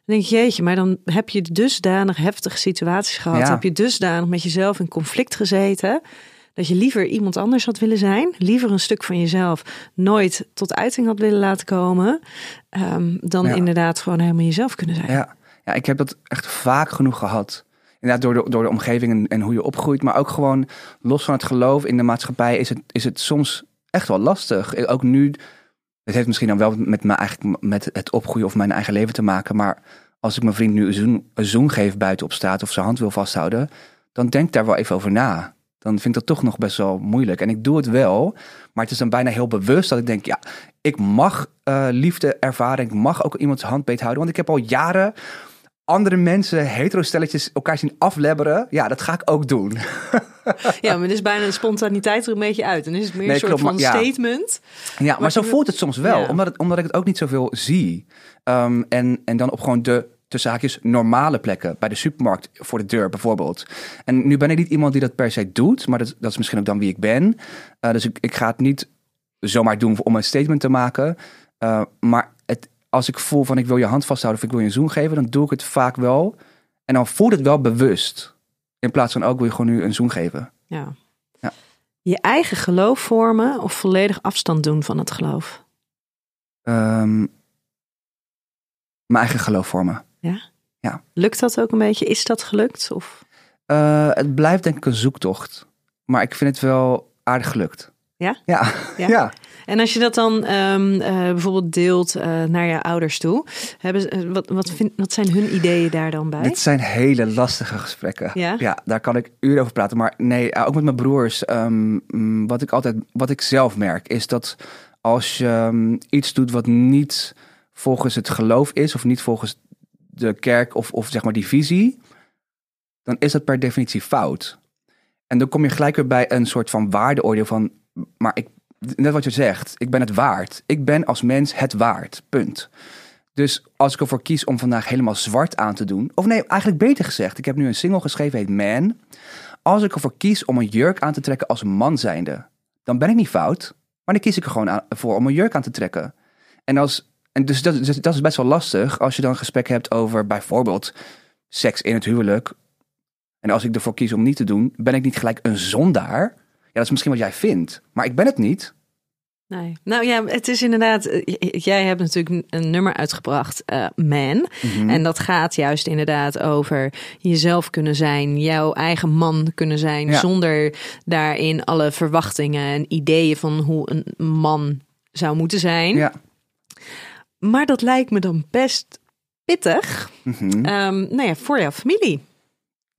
Dan denk je, jeetje, maar dan heb je dusdanig heftige situaties gehad, heb je dusdanig met jezelf in conflict gezeten. Dat je liever iemand anders had willen zijn. Liever een stuk van jezelf nooit tot uiting had willen laten komen. ehm, dan inderdaad gewoon helemaal jezelf kunnen zijn. Ja. Ja, ik heb dat echt vaak genoeg gehad. Inderdaad, door de, door de omgeving en, en hoe je opgroeit. Maar ook gewoon los van het geloof in de maatschappij is het, is het soms echt wel lastig. Ook nu, het heeft misschien dan wel met, mijn eigen, met het opgroeien of mijn eigen leven te maken. Maar als ik mijn vriend nu een zoen, een zoen geef buiten op straat of zijn hand wil vasthouden, dan denk daar wel even over na. Dan vind ik dat toch nog best wel moeilijk. En ik doe het wel, maar het is dan bijna heel bewust dat ik denk, ja, ik mag eh, liefde ervaren. Ik mag ook iemands hand beethouden. Want ik heb al jaren andere mensen, hetero-stelletjes, elkaar zien aflebberen. Ja, dat ga ik ook doen. Ja, maar er is bijna de spontaniteit er een beetje uit. En is het meer Nee, een soort klopt, van ja. statement. Ja, maar zo voelt het soms wel. Ja. Omdat, het, omdat ik het ook niet zoveel zie. Ehm, en, en dan op gewoon de, tussen haakjes, normale plekken. Bij de supermarkt, voor de deur bijvoorbeeld. En nu ben ik niet iemand die dat per se doet. Maar dat, dat is misschien ook dan wie ik ben. Eh, dus ik, ik ga het niet zomaar doen om een statement te maken. Eh, maar het, als ik voel van ik wil je hand vasthouden of ik wil je een zoen geven. Dan doe ik het vaak wel. En dan voelt het wel bewust. In plaats van ook wil je gewoon nu een zoen geven. Ja. Ja. Je eigen geloof vormen of volledig afstand doen van het geloof. Ehm, mijn eigen geloof vormen. Lukt dat ook een beetje? Is dat gelukt? Of... Eh, het blijft denk ik een zoektocht. Maar ik vind het wel aardig gelukt. Ja? Ja. Ja? ja. En als je dat dan ehm, eh, bijvoorbeeld deelt eh, naar je ouders toe, hebben, eh, wat, wat, vind, wat zijn hun ideeën daar dan bij? Dit zijn hele lastige gesprekken. Ja? daar kan ik uren over praten. Maar nee, ook met mijn broers. ehm, mm, wat ik altijd, wat ik zelf merk, is dat als je ehm, iets doet wat niet volgens het geloof is, of niet volgens de kerk of, of zeg maar die visie, dan is dat per definitie fout. En dan kom je gelijk weer bij een soort van waardeoordeel van, maar ik, net wat je zegt, ik ben het waard. Ik ben als mens het waard. Punt. Dus als ik ervoor kies om vandaag helemaal zwart aan te doen, of nee, eigenlijk beter gezegd, ik heb nu een single geschreven, heet Man. Als ik ervoor kies om een jurk aan te trekken als man zijnde, dan ben ik niet fout, maar dan kies ik er gewoon voor om een jurk aan te trekken. En, als, en dus dat, dus dat is best wel lastig als je dan een gesprek hebt over bijvoorbeeld seks in het huwelijk. En als ik ervoor kies om niet te doen, ben ik niet gelijk een zondaar. Ja, dat is misschien wat jij vindt, maar ik ben het niet. Nee. Nou ja, het is inderdaad. eh, Jij hebt natuurlijk een nummer uitgebracht, eh, Man. Mhm. En dat gaat juist inderdaad over jezelf kunnen zijn, jouw eigen man kunnen zijn, Ja. zonder daarin alle verwachtingen en ideeën van hoe een man zou moeten zijn. Ja. Maar dat lijkt me dan best pittig. Ehm, nou ja, voor jouw familie.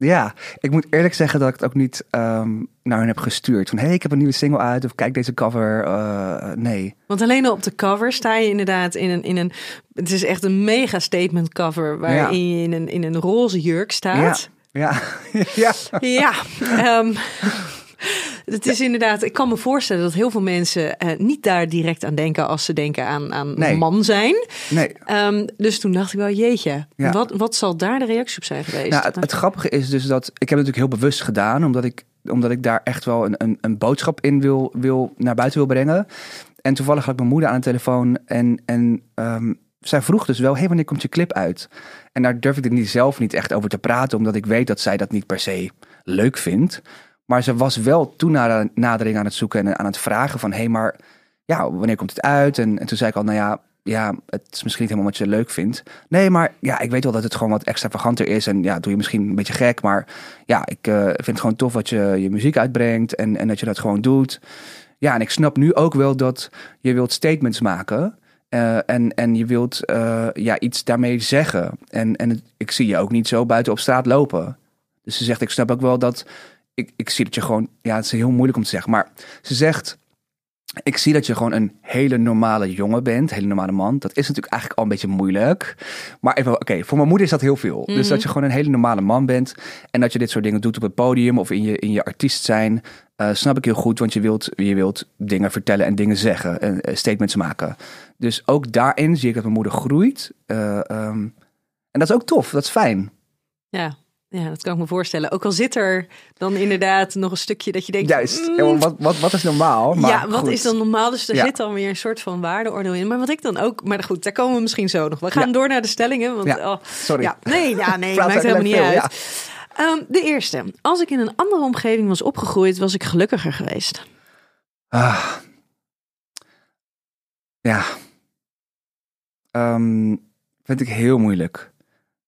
Ja, ik moet eerlijk zeggen dat ik het ook niet ehm, naar hen heb gestuurd. Van, hey, ik heb een nieuwe single uit of kijk deze cover. Eh, nee. Want alleen al op de cover sta je inderdaad in een. In een het is echt een mega statement cover. Waarin je in een, in een roze jurk staat. Ja, ja. Ja, ehm, het is inderdaad. Ik kan me voorstellen dat heel veel mensen eh, niet daar direct aan denken als ze denken aan, aan Nee. man zijn. nee. Ehm, dus toen dacht ik wel, jeetje, Ja. wat, wat zal daar de reactie op zijn geweest? Nou, het, het grappige is dus dat ik heb het natuurlijk heel bewust gedaan, omdat ik, omdat ik daar echt wel een, een, een boodschap in wil, wil, naar buiten wil brengen. En toevallig had ik mijn moeder aan de telefoon en, en ehm, zij vroeg dus wel, hey, wanneer komt je clip uit? En daar durf ik er niet zelf niet echt over te praten, omdat ik weet dat zij dat niet per se leuk vindt. Maar ze was wel toenadering aan het zoeken en aan het vragen van, hé, hey, maar ja, wanneer komt het uit? En, en toen zei ik al, nou ja, ja, het is misschien niet helemaal wat je leuk vindt. Nee, maar ja, ik weet wel dat het gewoon wat extravaganter is. En ja, doe je misschien een beetje gek. Maar ja, ik eh, vind het gewoon tof dat je je muziek uitbrengt en, en dat je dat gewoon doet. Ja, en ik snap nu ook wel dat je wilt statements maken. eh, en, en je wilt eh, ja, iets daarmee zeggen. En, en ik zie je ook niet zo buiten op straat lopen. Dus ze zegt, ik snap ook wel dat... Ik, ik zie dat je gewoon... Ja, het is heel moeilijk om te zeggen. Maar ze zegt... Ik zie dat je gewoon een hele normale jongen bent, een hele normale man. Dat is natuurlijk eigenlijk al een beetje moeilijk. Maar even, oké, voor mijn moeder is dat heel veel. Dus dat je gewoon een hele normale man bent. En dat je dit soort dingen doet op het podium of in je, in je artiest zijn. eh, snap ik heel goed, want je wilt, je wilt dingen vertellen en dingen zeggen. En eh, statements maken. Dus ook daarin zie ik dat mijn moeder groeit. Eh, ehm, en dat is ook tof, dat is fijn. Ja. Ja, dat kan ik me voorstellen. Ook al zit er dan inderdaad nog een stukje dat je denkt... Juist. mm, wat, wat, wat is normaal? Maar ja, wat goed. is dan normaal? Dus er Ja. zit dan weer een soort van waardeoordeel in. Maar wat ik dan ook... Maar goed, daar komen we misschien zo nog. We gaan Ja. door naar de stellingen. Want, Ja, oh, sorry. Ja, nee, ja, nee, maakt helemaal niet uit. Ehm, de eerste. Als ik in een andere omgeving was opgegroeid, was ik gelukkiger geweest. Ah. Ja. Ehm, vind ik heel moeilijk.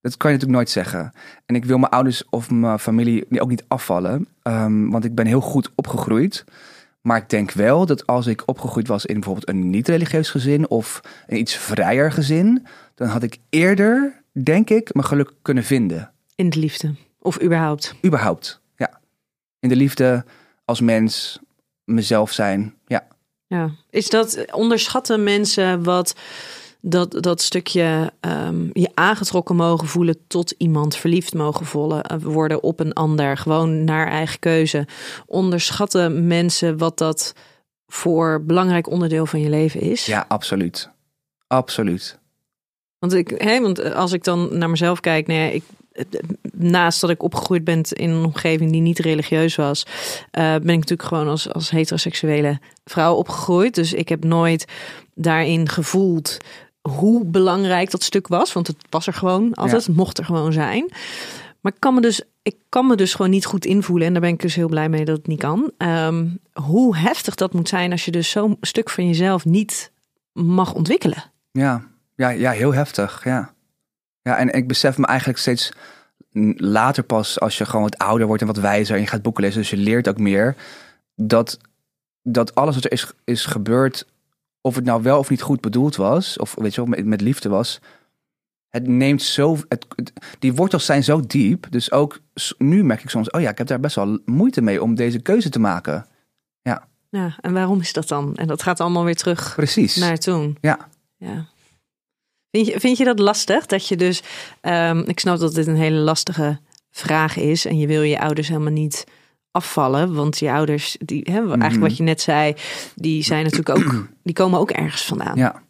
Dat kan je natuurlijk nooit zeggen. En ik wil mijn ouders of mijn familie ook niet afvallen. ehm, want ik ben heel goed opgegroeid. Maar ik denk wel dat als ik opgegroeid was in bijvoorbeeld een niet-religieus gezin of een iets vrijer gezin, dan had ik eerder, denk ik, mijn geluk kunnen vinden. In de liefde. Of überhaupt. Überhaupt. Ja. In de liefde, als mens, mezelf zijn. Ja. Ja. Is dat, onderschatten mensen wat dat, dat stukje ehm, je aangetrokken mogen voelen tot iemand, verliefd mogen voelen, eh, worden op een ander, gewoon naar eigen keuze. Onderschatten mensen wat dat voor belangrijk onderdeel van je leven is? Ja, absoluut. Absoluut. Want, ik, hè, want als ik dan naar mezelf kijk, nou ja, ik, naast dat ik opgegroeid ben in een omgeving die niet religieus was, eh, ben ik natuurlijk gewoon als, als heteroseksuele vrouw opgegroeid. Dus ik heb nooit daarin gevoeld hoe belangrijk dat stuk was. Want het was er gewoon altijd, het mocht er gewoon zijn. Maar ik kan me dus, ik kan me dus gewoon niet goed invoelen. En daar ben ik dus heel blij mee dat het niet kan. Ehm, hoe heftig dat moet zijn als je dus zo'n stuk van jezelf niet mag ontwikkelen. Ja, ja, ja heel heftig. Ja. ja, en ik besef me eigenlijk steeds later pas, als je gewoon wat ouder wordt en wat wijzer en je gaat boeken lezen, dus je leert ook meer, dat, dat alles wat er is, is gebeurd, of het nou wel of niet goed bedoeld was, of weet je wel, met, met liefde was, het neemt zo, het, het- die wortels zijn zo diep, dus ook nu merk ik soms, oh ja, ik heb daar best wel moeite mee om deze keuze te maken. Ja, en waarom is dat dan? En dat gaat allemaal weer terug Precies. naar toen. Ja. ja. Vind, je, vind je dat lastig? Dat je dus, ehm, ik snap dat dit een hele lastige vraag is. En je wil je ouders helemaal niet afvallen. Want je ouders, die, hè, eigenlijk Mhm. wat je net zei, die zijn natuurlijk ook, die komen ook ergens vandaan. Ja.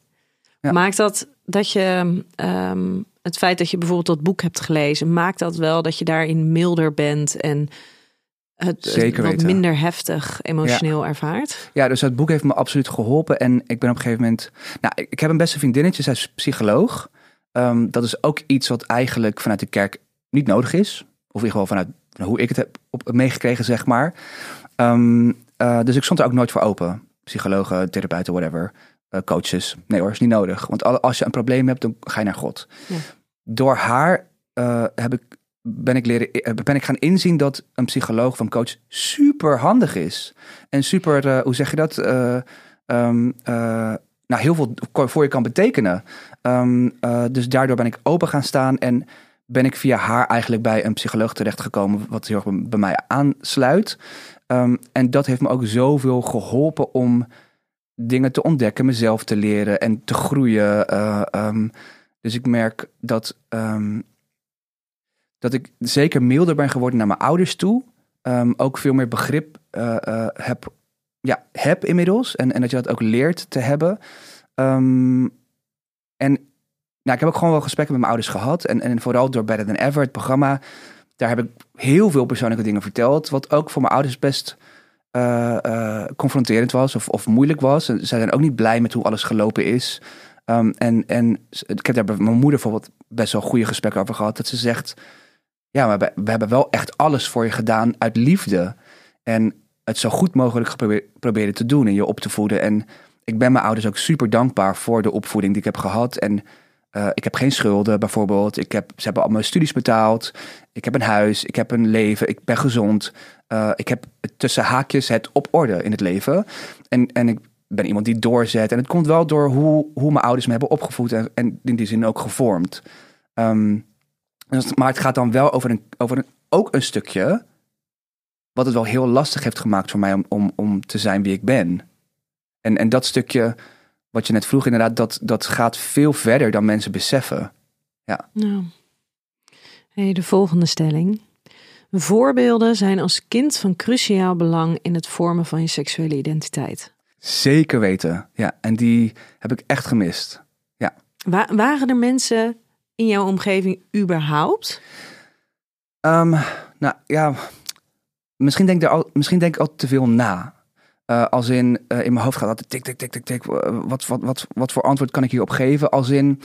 Ja. Maakt dat dat je ehm, het feit dat je bijvoorbeeld dat boek hebt gelezen, maakt dat wel dat je daarin milder bent en het, Zeker wat minder heftig emotioneel ervaart? Ja, dus het boek heeft me absoluut geholpen. En ik ben op een gegeven moment. Nou, ik ik heb een beste vriendinnetje, zij is psycholoog. Ehm, dat is ook iets wat eigenlijk vanuit de kerk niet nodig is. Of in ieder geval vanuit hoe ik het heb op, meegekregen, zeg maar. Ehm, eh, dus ik stond er ook nooit voor open. Psychologen, therapeuten, whatever. eh, coaches. Nee hoor, is niet nodig. Want al- als je een probleem hebt, dan ga je naar God. Ja. Door haar eh, heb ik, ben, ik leren, ben ik gaan inzien dat een psycholoog of een coach super handig is. En super, hoe zeg je dat? Eh, ehm, eh, nou, heel veel voor je kan betekenen. Ehm, eh, dus daardoor ben ik open gaan staan en ben ik via haar eigenlijk bij een psycholoog terechtgekomen, wat heel erg bij- mij aansluit. Ehm, en dat heeft me ook zoveel geholpen om dingen te ontdekken, mezelf te leren en te groeien. eh, ehm, dus ik merk dat, ehm, dat ik zeker milder ben geworden naar mijn ouders toe. Ook veel meer begrip eh, eh, heb, ja, heb inmiddels. En, en dat je dat ook leert te hebben. En nou, ik heb ook gewoon wel gesprekken met mijn ouders gehad. En, en vooral door Better Than Ever, het programma. Daar heb ik heel veel persoonlijke dingen verteld. Wat ook voor mijn ouders best eh, eh, confronterend was of, of moeilijk was. En zij zijn ook niet blij met hoe alles gelopen is. Ehm, en, en ik heb daar bij mijn moeder bijvoorbeeld best wel goede gesprekken over gehad. Dat ze zegt, ja, maar we, we hebben wel echt alles voor je gedaan uit liefde. En het zo goed mogelijk geprobeerd proberen te doen en je op te voeden. En ik ben mijn ouders ook super dankbaar voor de opvoeding die ik heb gehad. En eh, ik heb geen schulden bijvoorbeeld. Ik heb, ze hebben al mijn studies betaald. Ik heb een huis. Ik heb een leven. Ik ben gezond. Uh, ik heb tussen haakjes het op orde in het leven. En, en ik ben iemand die doorzet. En het komt wel door hoe, hoe mijn ouders me hebben opgevoed. En, en in die zin ook gevormd. Um, maar het gaat dan wel over, een, over een, ook een stukje. Wat het wel heel lastig heeft gemaakt voor mij om, om, om te zijn wie ik ben. En, en dat stukje, wat je net vroeg, inderdaad, dat, dat gaat veel verder dan mensen beseffen. Ja. Nou. Hey, de volgende stelling. Voorbeelden zijn als kind van cruciaal belang in het vormen van je seksuele identiteit. Zeker weten, ja. En die heb ik echt gemist. Ja. waren er mensen in jouw omgeving überhaupt? Um, nou ja, misschien denk, ik al, misschien denk ik al te veel na. Uh, als in, uh, in mijn hoofd gaat altijd tik, tik, tik, tik, tik. Wat, wat, wat, wat voor antwoord kan ik hierop geven? Als in,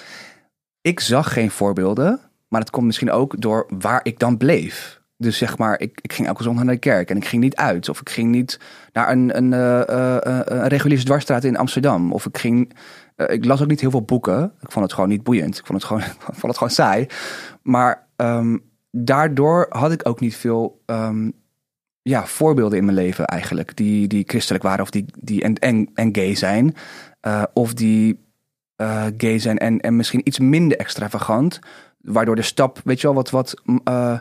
ik zag geen voorbeelden, maar het komt misschien ook door waar ik dan bleef. Dus zeg maar, ik, ik ging elke zondag naar de kerk en ik ging niet uit. Of ik ging niet naar een, een, reguliere dwarsstraat in Amsterdam. Of ik ging, ik las ook niet heel veel boeken. Ik vond het gewoon niet boeiend. Ik vond het gewoon, vond het gewoon saai. Maar um, daardoor had ik ook niet veel um, ja, voorbeelden in mijn leven eigenlijk. Die, die christelijk waren of die, die en, en, gay zijn. Uh, of die uh, gay zijn en, en misschien iets minder extravagant. Waardoor de stap, weet je wel, wat, wat uh,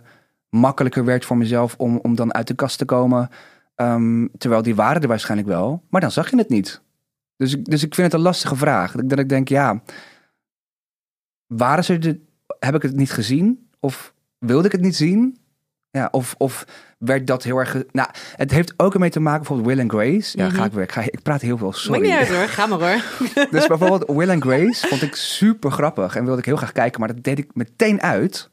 makkelijker werd voor mezelf om, om dan uit de kast te komen. Um, terwijl die waren er waarschijnlijk wel, maar dan zag je het niet. Dus, dus ik vind het een lastige vraag. Dat ik denk, ja, waren ze de, heb ik het niet gezien? Of wilde ik het niet zien? Ja, of, of werd dat heel erg. Nou, het heeft ook ermee te maken, bijvoorbeeld Will and Grace. Ja, mm -hmm. ga ik weer. Ik, ga, ik praat heel veel. Sorry. Maakt niet uit hoor, ga maar hoor. dus bijvoorbeeld Will and Grace vond ik super grappig en wilde ik heel graag kijken, maar dat deed ik meteen uit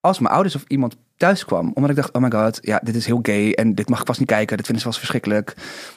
als mijn ouders of iemand thuis kwam. Omdat ik dacht, oh my god, ja, dit is heel gay en dit mag ik vast niet kijken. Dit vinden ze vast verschrikkelijk.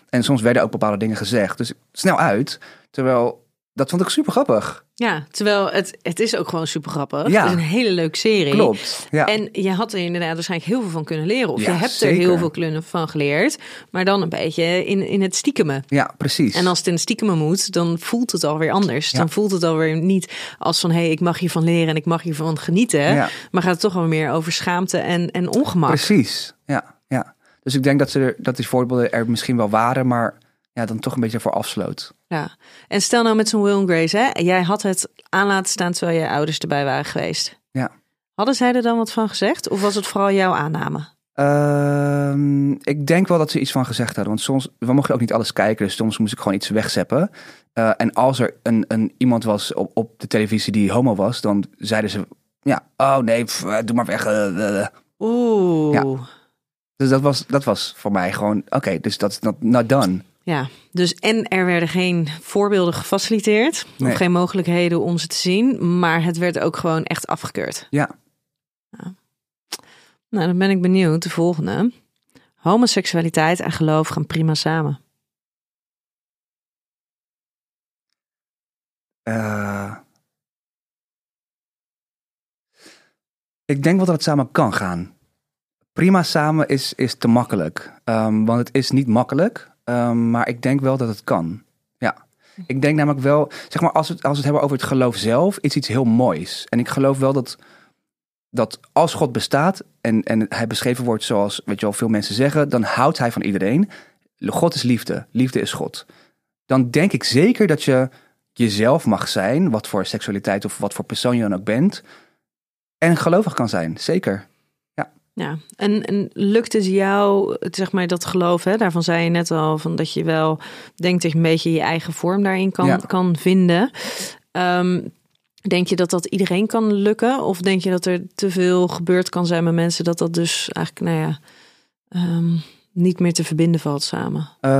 En soms werden ook bepaalde dingen gezegd. Dus snel uit. Terwijl, dat vond ik super grappig. Ja, terwijl het, het is ook gewoon super grappig. Ja. Het is een hele leuke serie. Klopt. Ja. En je had er inderdaad waarschijnlijk heel veel van kunnen leren. Of ja, je hebt zeker. er heel veel van geleerd. Maar dan een beetje in, in het stiekemen. Ja, precies. En als het in het stiekemen moet, dan voelt het alweer anders. Dan voelt het alweer niet als van... hé, hey, ik mag hiervan leren en ik mag hiervan genieten. Maar gaat het toch wel meer over schaamte en, en ongemak. Precies, ja. ja. Dus ik denk dat, ze er, dat die voorbeelden er misschien wel waren... maar ja, dan toch een beetje voor afsloot. Ja, en stel nou met zo'n Will Grace, hè? jij had het aan laten staan terwijl je ouders erbij waren geweest. Ja. Hadden zij er dan wat van gezegd of was het vooral jouw aanname? Uh, ik denk wel dat ze iets van gezegd hadden. Want soms, we mochten ook niet alles kijken, dus soms moest ik gewoon iets wegzeppen. Uh, en als er een, een, iemand was op, op de televisie die homo was, dan zeiden ze, ja, oh nee, pff, doe maar weg. Uh, Oeh. Ja. Dus dat was, dat was voor mij gewoon, oké, okay, dus dat is not, not done. Ja, dus en er werden geen voorbeelden gefaciliteerd. Nee. Of geen mogelijkheden om ze te zien. Maar het werd ook gewoon echt afgekeurd. Ja. Nou, dan ben ik benieuwd. De volgende. Homoseksualiteit en geloof gaan prima samen. Uh, ik denk wel dat het samen kan gaan. Prima samen is, is te makkelijk. Um, want het is niet makkelijk. Um, maar ik denk wel dat het kan. Ja. Ik denk namelijk wel, zeg maar, als we, het, als het hebben over het geloof zelf, is iets heel moois. En ik geloof wel dat, dat als God bestaat en, en hij beschreven wordt zoals, weet je wel, veel mensen zeggen, dan houdt hij van iedereen. God is liefde, liefde is God. Dan denk ik zeker dat je jezelf mag zijn, wat voor seksualiteit of wat voor persoon je dan ook bent, en gelovig kan zijn, zeker. Ja, en, en lukt het jou, zeg maar, dat geloof, hè? daarvan zei je net al, van dat je wel denkt dat je een beetje je eigen vorm daarin kan, ja. kan vinden. Um, denk je dat dat iedereen kan lukken? Of denk je dat er te veel gebeurd kan zijn met mensen, dat dat dus eigenlijk, nou ja, um, niet meer te verbinden valt samen? Uh,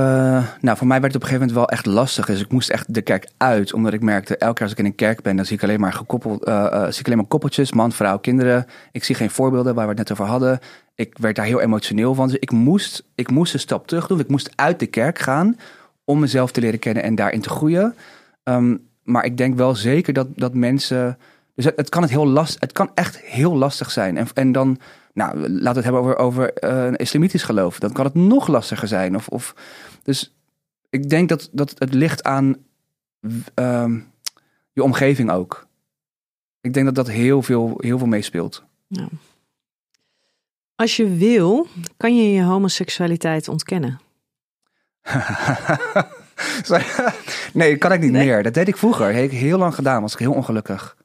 nou, voor mij werd het op een gegeven moment wel echt lastig. Dus ik moest echt de kerk uit, omdat ik merkte, elke keer als ik in een kerk ben, dan zie ik alleen maar gekoppeld, uh, uh, zie ik alleen maar koppeltjes, man, vrouw, kinderen. Ik zie geen voorbeelden waar we het net over hadden. Ik werd daar heel emotioneel van. Dus ik moest, ik moest een stap terug doen. Ik moest uit de kerk gaan om mezelf te leren kennen en daarin te groeien. Um, maar ik denk wel zeker dat, dat mensen. Dus het, het kan het heel het kan echt heel lastig zijn. En, en dan nou, laten we het hebben over, over uh, een islamitisch geloof. Dan kan het nog lastiger zijn. Of, of, dus ik denk dat, dat het ligt aan ehm, je omgeving ook. Ik denk dat dat heel veel, heel veel meespeelt. Als je wil, kan je je homoseksualiteit ontkennen. Nee, kan ik niet Nee? meer. Dat deed ik vroeger. Heb ik heel lang gedaan. Was ik heel ongelukkig.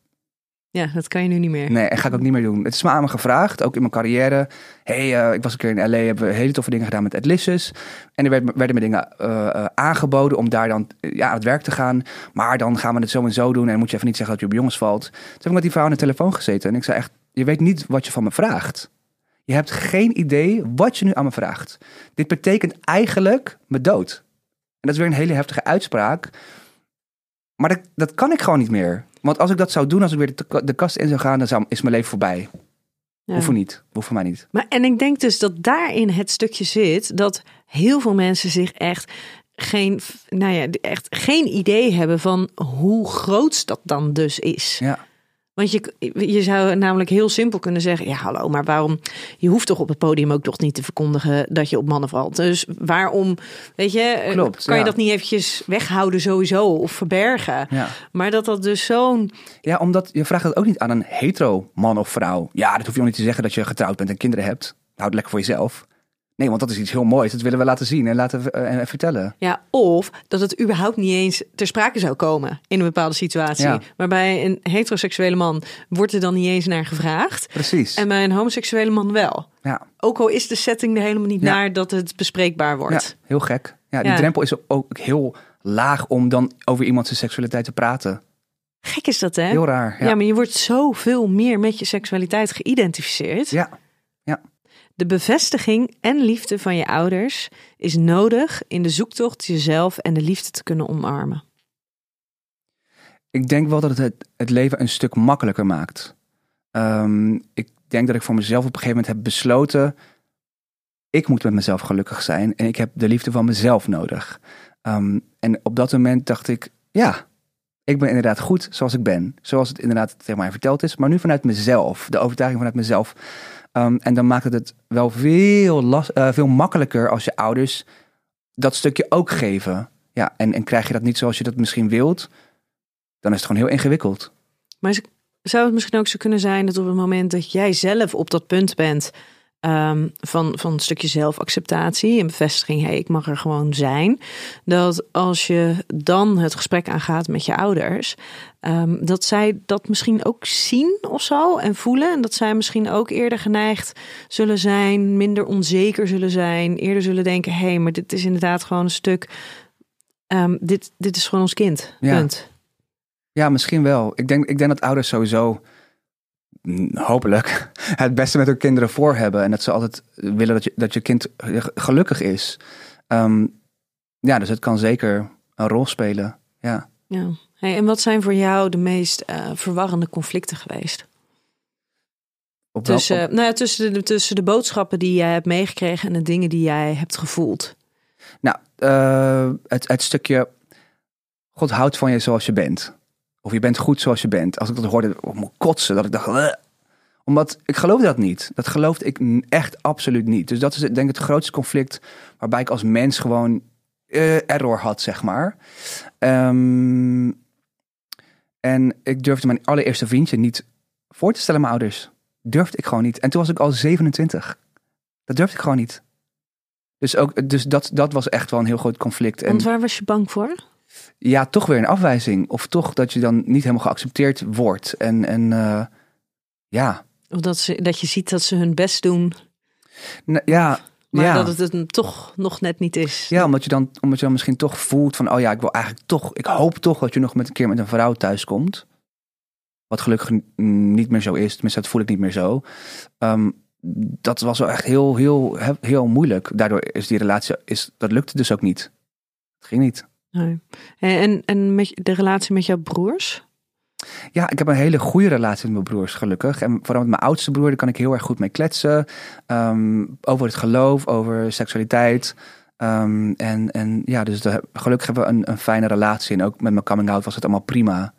Ja, dat kan je nu niet meer. Nee, en ga ik ook niet meer doen. Het is me aan me gevraagd, ook in mijn carrière. hey, eh, ik was een keer in LA, hebben we hele toffe dingen gedaan met Adlisses. En er werd, werden me dingen eh, eh, aangeboden om daar dan ja, aan het werk te gaan. Maar dan gaan we het zo en zo doen. En moet je even niet zeggen dat je op jongens valt. Toen heb ik met die vrouw aan de telefoon gezeten. En ik zei echt, je weet niet wat je van me vraagt. Je hebt geen idee wat je nu aan me vraagt. Dit betekent eigenlijk mijn dood. En dat is weer een hele heftige uitspraak. Maar dat, dat kan ik gewoon niet meer. Want als ik dat zou doen, als ik weer de, de kast in zou gaan, dan zou, is mijn leven voorbij. Ja. Hoeft voor niet. Hoeft voor mij niet. Maar, en ik denk dus dat daarin het stukje zit dat heel veel mensen zich echt geen, nou ja, echt geen idee hebben van hoe groot dat dan dus is. Ja. Want je, je zou namelijk heel simpel kunnen zeggen: ja, hallo, maar waarom? Je hoeft toch op het podium ook toch niet te verkondigen dat je op mannen valt. Dus waarom, weet je, eh, Klopt, kan je dat niet eventjes weghouden sowieso of verbergen? Ja. Maar dat dat dus zo'n. ja, omdat je vraagt dat ook niet aan een hetero man of vrouw. Ja, dat hoef je ook niet te zeggen dat je getrouwd bent en kinderen hebt. Houd het lekker voor jezelf. Nee, want dat is iets heel moois. Dat willen we laten zien en laten eh, en vertellen. Ja, of dat het überhaupt niet eens ter sprake zou komen in een bepaalde situatie. Ja. Maar bij een heteroseksuele man wordt er dan niet eens naar gevraagd. Precies. En bij een homoseksuele man wel. ja. Ook al is de setting er helemaal niet Ja. naar dat het bespreekbaar ja, wordt. heel gek. Ja, die Ja. drempel is ook heel laag om dan over iemand zijn seksualiteit te praten. Gek is dat, hè? Heel raar. Ja. Ja. maar je wordt zoveel meer met je seksualiteit geïdentificeerd. ja. De bevestiging en liefde van je ouders is nodig in de zoektocht jezelf en de liefde te kunnen omarmen. Ik denk wel dat het het, leven een stuk makkelijker maakt. Ehm, ik denk dat ik voor mezelf op een gegeven moment heb besloten. Ik moet met mezelf gelukkig zijn en ik heb de liefde van mezelf nodig. Ehm, en op dat moment dacht ik, ja, ik ben inderdaad goed zoals ik ben. Zoals het inderdaad tegen mij verteld is, maar nu vanuit mezelf. De overtuiging vanuit mezelf. Ehm, en dan maakt het het wel veel, las, eh, veel makkelijker als je ouders dat stukje ook geven. Ja, en, en krijg je dat niet zoals je dat misschien wilt, dan is het gewoon heel ingewikkeld. Maar zou het misschien ook zo kunnen zijn dat op het moment dat jij zelf op dat punt bent ehm, van, van een stukje zelfacceptatie en bevestiging, hey, ik mag er gewoon zijn, dat als je dan het gesprek aangaat met je ouders, ehm, dat zij dat misschien ook zien of zo en voelen en dat zij misschien ook eerder geneigd zullen zijn, minder onzeker zullen zijn, eerder zullen denken, hé, hey, maar dit is inderdaad gewoon een stuk, ehm, dit, dit is gewoon ons kind, Ja. punt. Ja, misschien wel. Ik denk, ik denk dat ouders sowieso, hopelijk, het beste met hun kinderen voor hebben. En dat ze altijd willen dat je, dat je kind gelukkig is. Ehm, ja, dus het kan zeker een rol spelen. Ja. Ja. Hey, en wat zijn voor jou de meest eh, verwarrende conflicten geweest? Op welk- Tussen, op- nou ja, tussen, de, tussen de boodschappen die jij hebt meegekregen en de dingen die jij hebt gevoeld. nou, eh, het, het stukje, God houdt van je zoals je bent. Of je bent goed zoals je bent. Als ik dat hoorde, ik kotsen. Dat ik dacht, "Ugh." omdat ik geloof dat niet. Dat geloofde ik echt absoluut niet. Dus dat is denk ik het grootste conflict waarbij ik als mens gewoon eh, error had, zeg maar. Ehm, en ik durfde mijn allereerste vriendje niet voor te stellen mijn ouders. Durfde ik gewoon niet. En toen was ik al 27. Dat durfde ik gewoon niet. Dus, ook, dus dat, dat was echt wel een heel groot conflict. En Want waar was je bang voor? Ja, toch weer een afwijzing. Of toch dat je dan niet helemaal geaccepteerd wordt. En, en eh, ja, Of dat, ze, dat je ziet dat ze hun best doen, ja, maar ja. dat het het toch nog net niet is. Ja, omdat je, dan, omdat je dan misschien toch voelt van, oh ja, ik wil eigenlijk toch, ik hoop toch dat je nog met een keer met een vrouw thuiskomt. Wat gelukkig niet meer zo is, tenminste dat voel ik niet meer zo. Ehm, dat was wel echt heel, heel, he- heel moeilijk. Daardoor is die relatie, is, dat lukte dus ook niet. Het ging niet. Nee. En, en met de relatie met jouw broers? Ja, ik heb een hele goede relatie met mijn broers, gelukkig. En vooral met mijn oudste broer, daar kan ik heel erg goed mee kletsen. Ehm, over het geloof, over seksualiteit. Ehm, en, en ja, dus de, gelukkig hebben we een, een fijne relatie. En ook met mijn coming out was het allemaal prima.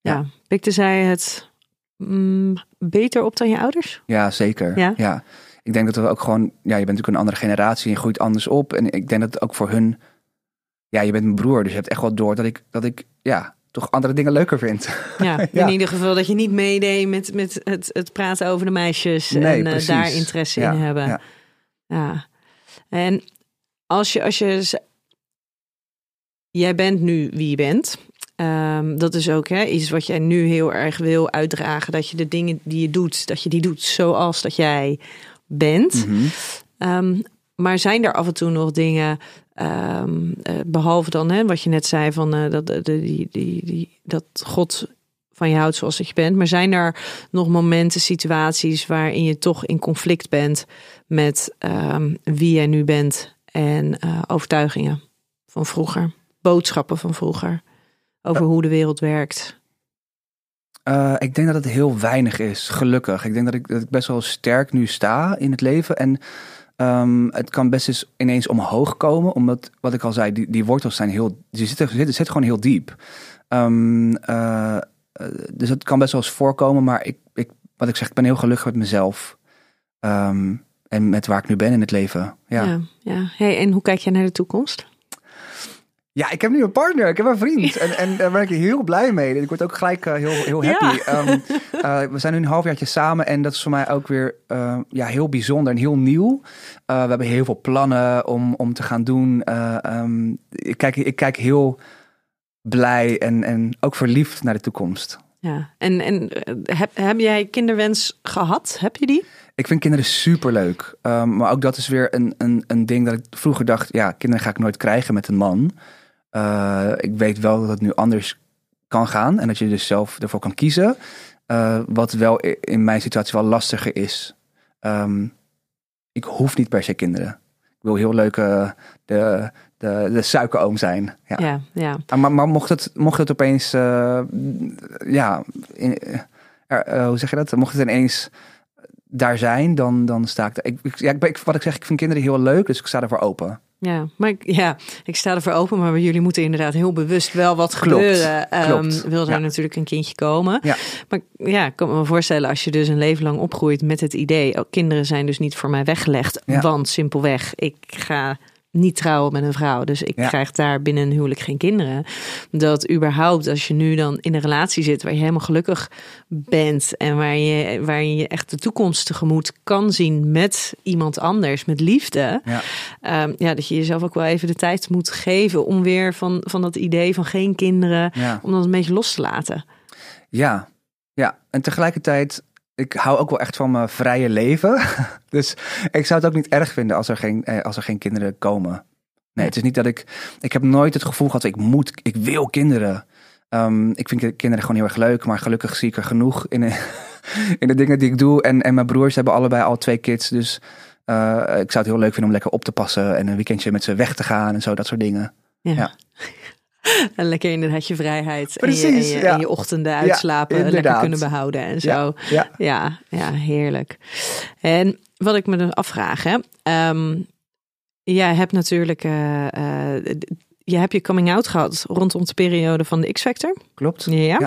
Ja. Ja. Pikte zij het mm, beter op dan je ouders? Ja, zeker. Ja? Ik denk dat we ook gewoon, ja, je bent natuurlijk een andere generatie en je groeit anders op. En ik denk dat het ook voor hun, ja, je bent mijn broer, dus je hebt echt wel door dat ik, dat ik ja, toch andere dingen leuker vind. Ja, in ieder geval dat je niet meedeed met, met het, het praten over de meisjes Nee, en eh, daar interesse Ja, in hebben. ja. Ja. En als je, als je. Jij bent nu wie je bent. Ehm, dat is ook hè, iets wat jij nu heel erg wil uitdragen. Dat je de dingen die je doet, dat je die doet zoals dat jij bent. Mhm. Ehm, maar zijn er af en toe nog dingen, ehm, eh, behalve dan hè, wat je net zei van eh, dat, de, die, die, die, dat God van je houdt zoals dat je bent. Maar zijn er nog momenten, situaties waarin je toch in conflict bent met ehm, wie jij nu bent en eh, overtuigingen van vroeger, boodschappen van vroeger, over hoe de wereld werkt? Eh, ik denk dat het heel weinig is, gelukkig. Ik denk dat ik, dat ik best wel sterk nu sta in het leven. En ehm, het kan best eens ineens omhoog komen. Omdat, wat ik al zei, die, die wortels zijn heel... Die zitten, zitten, zitten gewoon heel diep. Ehm, eh, dus het kan best wel eens voorkomen. Maar ik, ik, wat ik zeg, ik ben heel gelukkig met mezelf. Ehm, en met waar ik nu ben in het leven. Ja. ja. ja. Hey, en hoe kijk jij naar de toekomst? Ja, ik heb nu een partner, ik heb een vriend. En, en daar ben ik heel blij mee. Ik word ook gelijk eh, heel, heel happy. Ehm, eh, we zijn nu een halfjaartje samen en dat is voor mij ook weer eh, ja, heel bijzonder en heel nieuw. Eh, we hebben heel veel plannen om, om te gaan doen. Eh, ehm, ik, kijk, ik kijk heel blij en, en ook verliefd naar de toekomst. Ja, en, en heb, heb jij kinderwens gehad? Heb je die? Ik vind kinderen super leuk. maar ook dat is weer een, een, een ding dat ik vroeger dacht: ja, kinderen ga ik nooit krijgen met een man. Uh, ik weet wel dat het nu anders kan gaan en dat je dus zelf ervoor kan kiezen. Uh, wat wel in mijn situatie wel lastiger is. Um, ik hoef niet per se kinderen. Ik wil heel leuk uh, de, de, de suikeroom zijn. Ja, ja. ja. Ah, Maar, maar mocht, het, mocht het opeens, ja, in, er, hoe zeg je dat? Mocht het ineens daar zijn, dan, dan sta ik daar. Ik, ik, ja, ik, wat ik zeg, ik vind kinderen heel leuk, dus ik sta ervoor open. Ja, maar ik, ja, ik sta ervoor open, maar jullie moeten inderdaad heel bewust wel wat Klopt, gebeuren. klopt. Um, wil er Ja. natuurlijk een kindje komen. Ja. Maar ja, ik kan me voorstellen als je dus een leven lang opgroeit met het idee, oh, kinderen zijn dus niet voor mij weggelegd, Ja. want simpelweg, ik ga niet trouwen met een vrouw, dus ik Ja. krijg daar binnen een huwelijk geen kinderen. Dat überhaupt als je nu dan in een relatie zit waar je helemaal gelukkig bent en waar je, waar je echt de toekomst tegemoet kan zien met iemand anders, met liefde. Ja. Ehm, ja, dat je jezelf ook wel even de tijd moet geven om weer van, van dat idee van geen kinderen, Ja. om dat een beetje los te laten. Ja, ja. En tegelijkertijd, ik hou ook wel echt van mijn vrije leven. dus ik zou het ook niet erg vinden als er geen, eh, als er geen kinderen komen. Nee, het is niet dat ik. Ik heb nooit het gevoel gehad, ik moet, ik wil kinderen. Ehm, ik vind kinderen gewoon heel erg leuk, maar gelukkig zie ik er genoeg in, in de dingen die ik doe. En, en mijn broers hebben allebei al twee kids, dus eh, ik zou het heel leuk vinden om lekker op te passen en een weekendje met ze weg te gaan en zo, dat soort dingen. Ja. Ja. En lekker inderdaad je vrijheid en je, en Precies, je, ja. en je ochtenden uitslapen lekker kunnen behouden en zo. Ja, ja. Heerlijk. En wat ik me dan afvraag, hè. ehm, jij hebt natuurlijk, eh, eh, je hebt je coming out gehad rondom de periode van de X-Factor. Klopt. Ja. Ja.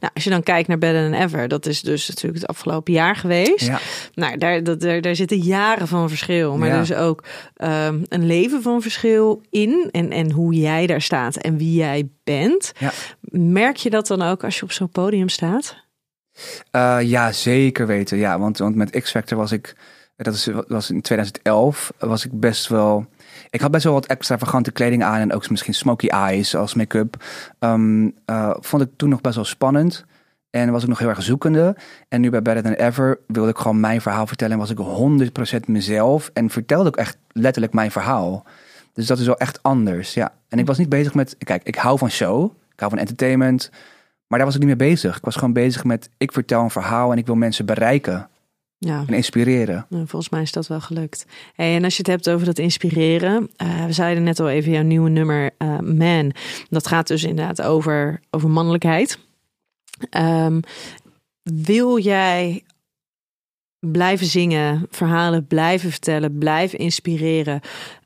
Nou, als je dan kijkt naar Better Than Ever, dat is dus natuurlijk het afgelopen jaar geweest. Ja. Nou, daar, dat, daar, daar zitten jaren van verschil. Maar Ja. er is ook ehm, een leven van verschil in. En, en hoe jij daar staat en wie jij bent. Ja. Merk je dat dan ook als je op zo'n podium staat? Eh, ja, zeker weten. Ja, want, want met X-Factor was ik, dat is, was in 2011, was ik best wel... Ik had best wel wat extravagante kleding aan en ook misschien smoky eyes als make-up. Ehm, eh, vond ik toen nog best wel spannend. En was ik nog heel erg zoekende. En nu bij Better Than Ever wilde ik gewoon mijn verhaal vertellen. En was ik 100% mezelf. En vertelde ook echt letterlijk mijn verhaal. Dus dat is wel echt anders, ja. En ik was niet bezig met... Kijk, ik hou van show. Ik hou van entertainment. Maar daar was ik niet mee bezig. Ik was gewoon bezig met... Ik vertel een verhaal en ik wil mensen bereiken. Ja. En inspireren. Volgens mij is dat wel gelukt. Hey, en als je het hebt over dat inspireren. eh, we zeiden net al even jouw nieuwe nummer eh, Man. Dat gaat dus inderdaad over, over mannelijkheid. Ehm, wil jij blijven zingen, verhalen blijven vertellen, blijven inspireren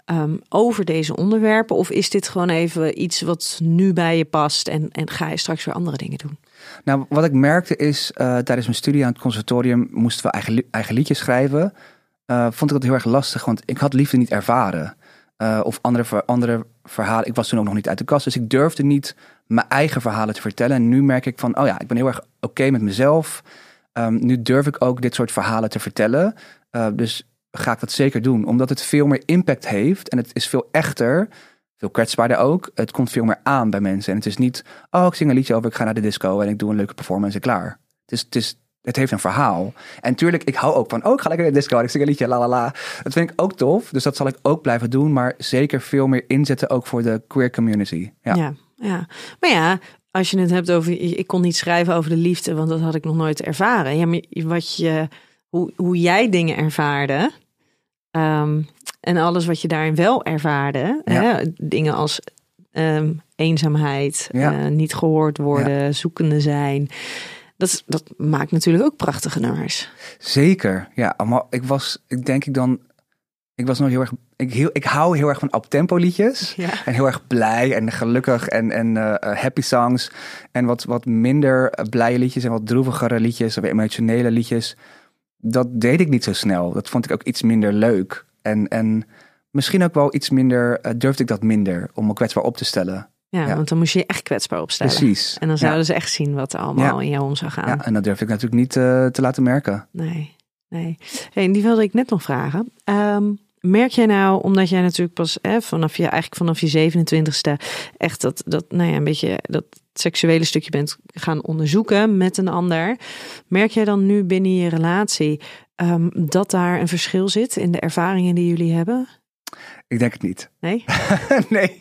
ehm, over deze onderwerpen? Of is dit gewoon even iets wat nu bij je past en, en ga je straks weer andere dingen doen? Nou, wat ik merkte is, eh, tijdens mijn studie aan het conservatorium moesten we eigen, eigen liedjes schrijven. Eh, vond ik dat heel erg lastig, want ik had liefde niet ervaren. eh, of andere, andere verhalen. Ik was toen ook nog niet uit de kast, dus ik durfde niet mijn eigen verhalen te vertellen. En nu merk ik van, oh ja, ik ben heel erg oké met mezelf. Ehm, nu durf ik ook dit soort verhalen te vertellen. Dus ga ik dat zeker doen, omdat het veel meer impact heeft en het is veel echter. Veel kwetsbaarder ook. Het komt veel meer aan bij mensen. En het is niet, oh, ik zing een liedje over, ik ga naar de disco en ik doe een leuke performance en klaar. Het, is, het, is, het heeft een verhaal. En tuurlijk, ik hou ook van, oh, ik ga lekker naar de disco en ik zing een liedje, la la la. Dat vind ik ook tof, dus dat zal ik ook blijven doen. Maar zeker veel meer inzetten ook voor de queer community. Ja, Ja, ja. Maar ja, als je het hebt over, ik kon niet schrijven over de liefde, want dat had ik nog nooit ervaren. Ja, maar wat je, hoe, hoe jij dingen ervaarde ehm, en alles wat je daarin wel ervaarde, Ja. hè, dingen als ehm, eenzaamheid, Ja. eh, niet gehoord worden, zoekende zijn. Dat, dat maakt natuurlijk ook prachtige nummers. Zeker, ja. Maar ik was, ik denk ik dan, ik was nog heel erg, ik, heel, ik hou heel erg van uptempo liedjes. En heel erg blij en gelukkig en, en eh, eh, happy songs. En wat, wat minder blije liedjes en wat droevigere liedjes of emotionele liedjes. Dat deed ik niet zo snel. Dat vond ik ook iets minder leuk. En, en misschien ook wel iets minder, eh, durfde ik dat minder om me kwetsbaar op te stellen. Ja, Ja. want dan moest je je echt kwetsbaar opstellen. Precies. En dan Ja. zouden ze echt zien wat er allemaal Ja. in jou om zou gaan. Ja, en dat durf ik natuurlijk niet eh, te laten merken. Nee, nee. Hey, en die wilde ik net nog vragen. Ehm, merk jij nou, omdat jij natuurlijk pas vanaf je eigenlijk vanaf je 27ste echt dat, dat, nou ja, een beetje dat seksuele stukje bent gaan onderzoeken met een ander. Merk jij dan nu binnen je relatie ehm, dat daar een verschil zit in de ervaringen die jullie hebben? Ik denk het niet. Nee? nee,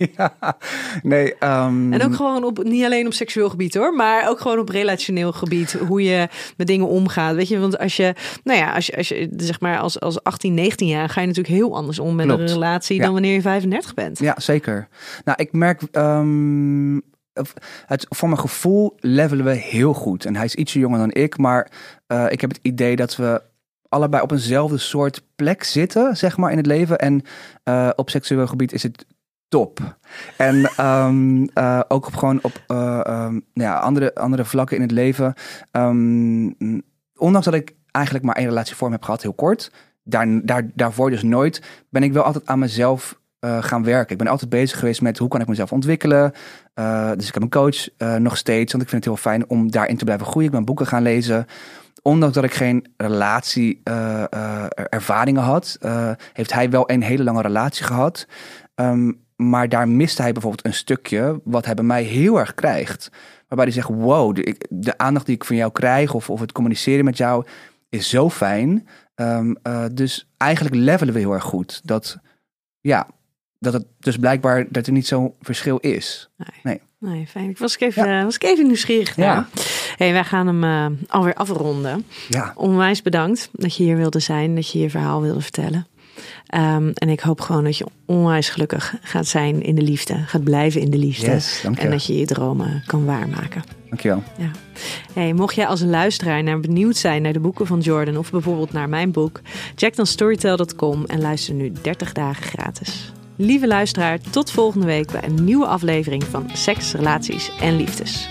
nee. ehm, En ook gewoon op, niet alleen op seksueel gebied hoor, maar ook gewoon op relationeel gebied. Hoe je met dingen omgaat. Weet je, want als je, nou ja, als je, als je zeg maar als, als 18, 19 jaar ga je natuurlijk heel anders om met Klopt. een relatie Ja. dan wanneer je 35 bent. Ja, zeker. Nou, ik merk, ehm, het, voor mijn gevoel levelen we heel goed. En hij is ietsje jonger dan ik, maar eh, ik heb het idee dat we allebei op eenzelfde soort plek zitten, zeg maar, in het leven. En eh, op seksueel gebied is het top. En ehm, eh, ook op gewoon op eh, ehm, nou ja, andere, andere vlakken in het leven. Ehm, ondanks dat ik eigenlijk maar één relatievorm heb gehad, heel kort. Daar, daar, daarvoor dus nooit, ben ik wel altijd aan mezelf gaan werken. Ik ben altijd bezig geweest met hoe kan ik mezelf ontwikkelen. Dus ik heb een coach nog steeds, want ik vind het heel fijn om daarin te blijven groeien. Ik ben boeken gaan lezen. Ondanks dat ik geen relatie eh, eh, ervaringen had, eh, heeft hij wel een hele lange relatie gehad. Ehm, maar daar miste hij bijvoorbeeld een stukje wat hij bij mij heel erg krijgt. Waarbij hij zegt, wow, de, ik- de aandacht die ik van jou krijg of, of het communiceren met jou is zo fijn. Ehm, eh, dus eigenlijk levelen we heel erg goed. Dat, ja, dat het dus blijkbaar dat er niet zo'n verschil is. Nee, fijn. Ik was ik even, was ik even nieuwsgierig. Ja. Hey, wij gaan hem eh, alweer afronden. Ja, Onwijs bedankt dat je hier wilde zijn, dat je je verhaal wilde vertellen. Ehm, en ik hoop gewoon dat je onwijs gelukkig gaat zijn in de liefde, gaat blijven in de liefde. yes, En dat je je dromen kan waarmaken. Dankjewel. Ja. Hey, mocht jij als luisteraar naar benieuwd zijn naar de boeken van Jordan of bijvoorbeeld naar mijn boek, check dan storytel.com en luister nu 30 dagen gratis. Lieve luisteraar, tot volgende week bij een nieuwe aflevering van Seks, Relaties en Liefdes.